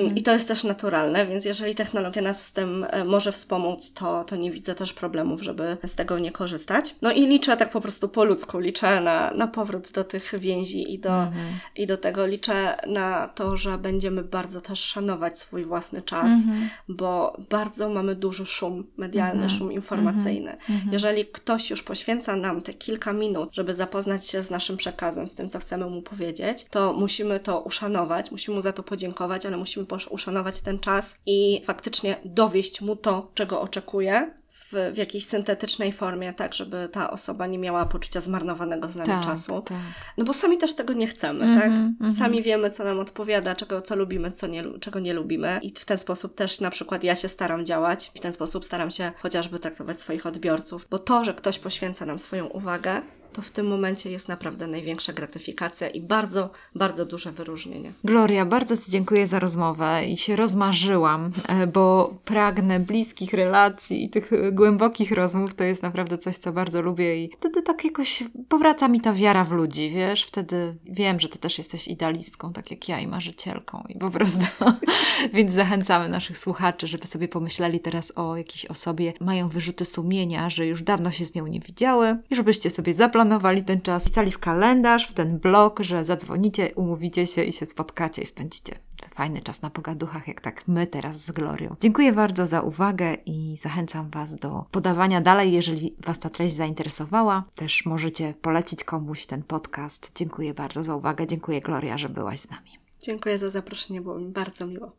Mhm, I to jest też naturalne, więc jeżeli technologia nas w tym e, może wspomóc, to, to nie widzę też problemów, żeby z tego nie korzystać. No i liczę tak po prostu po ludzku, liczę na, na powrót do tych więzi i do, Mhm. i do tego liczę na to, że będziemy bardzo też szanować swój własny czas, Mhm. bo bardzo mamy duży szum medialny, szum informacyjny. Mhm. Jeżeli ktoś już poświęca nam te kilka minut, żeby zapoznać się z naszym przekazem, z tym, co chcemy mu powiedzieć, to musimy to uszanować, musimy mu za to podziękować, ale musimy posz- uszanować ten czas i faktycznie dowieść mu to, czego oczekuje. W, w jakiejś syntetycznej formie, tak, żeby ta osoba nie miała poczucia zmarnowanego z nami Tak, czasu. tak. No bo sami też tego nie chcemy, Mhm, tak? mhm. Sami wiemy, co nam odpowiada, czego, co lubimy, co nie, czego nie lubimy. I w ten sposób też na przykład ja się staram działać. W ten sposób staram się chociażby traktować swoich odbiorców. Bo to, że ktoś poświęca nam swoją uwagę, to w tym momencie jest naprawdę największa gratyfikacja i bardzo, bardzo duże wyróżnienie. Gloria, bardzo Ci dziękuję za rozmowę i się rozmarzyłam, e, bo pragnę bliskich relacji i tych głębokich rozmów. To jest naprawdę coś, co bardzo lubię i wtedy tak jakoś powraca mi ta wiara w ludzi, wiesz? Wtedy wiem, że Ty też jesteś idealistką, tak jak ja i marzycielką i po prostu. Więc zachęcamy naszych słuchaczy, żeby sobie pomyśleli teraz o jakiejś osobie, mają wyrzuty sumienia, że już dawno się z nią nie widziały i żebyście sobie zaplanowali ten czas, wpisali w kalendarz, w ten blog, że zadzwonicie, umówicie się i się spotkacie i spędzicie fajny czas na pogaduchach, jak tak my teraz z Glorią. Dziękuję bardzo za uwagę i zachęcam Was do podawania dalej, jeżeli Was ta treść zainteresowała. Też możecie polecić komuś ten podcast. Dziękuję bardzo za uwagę. Dziękuję Gloria, że byłaś z nami. Dziękuję za zaproszenie, było mi bardzo miło.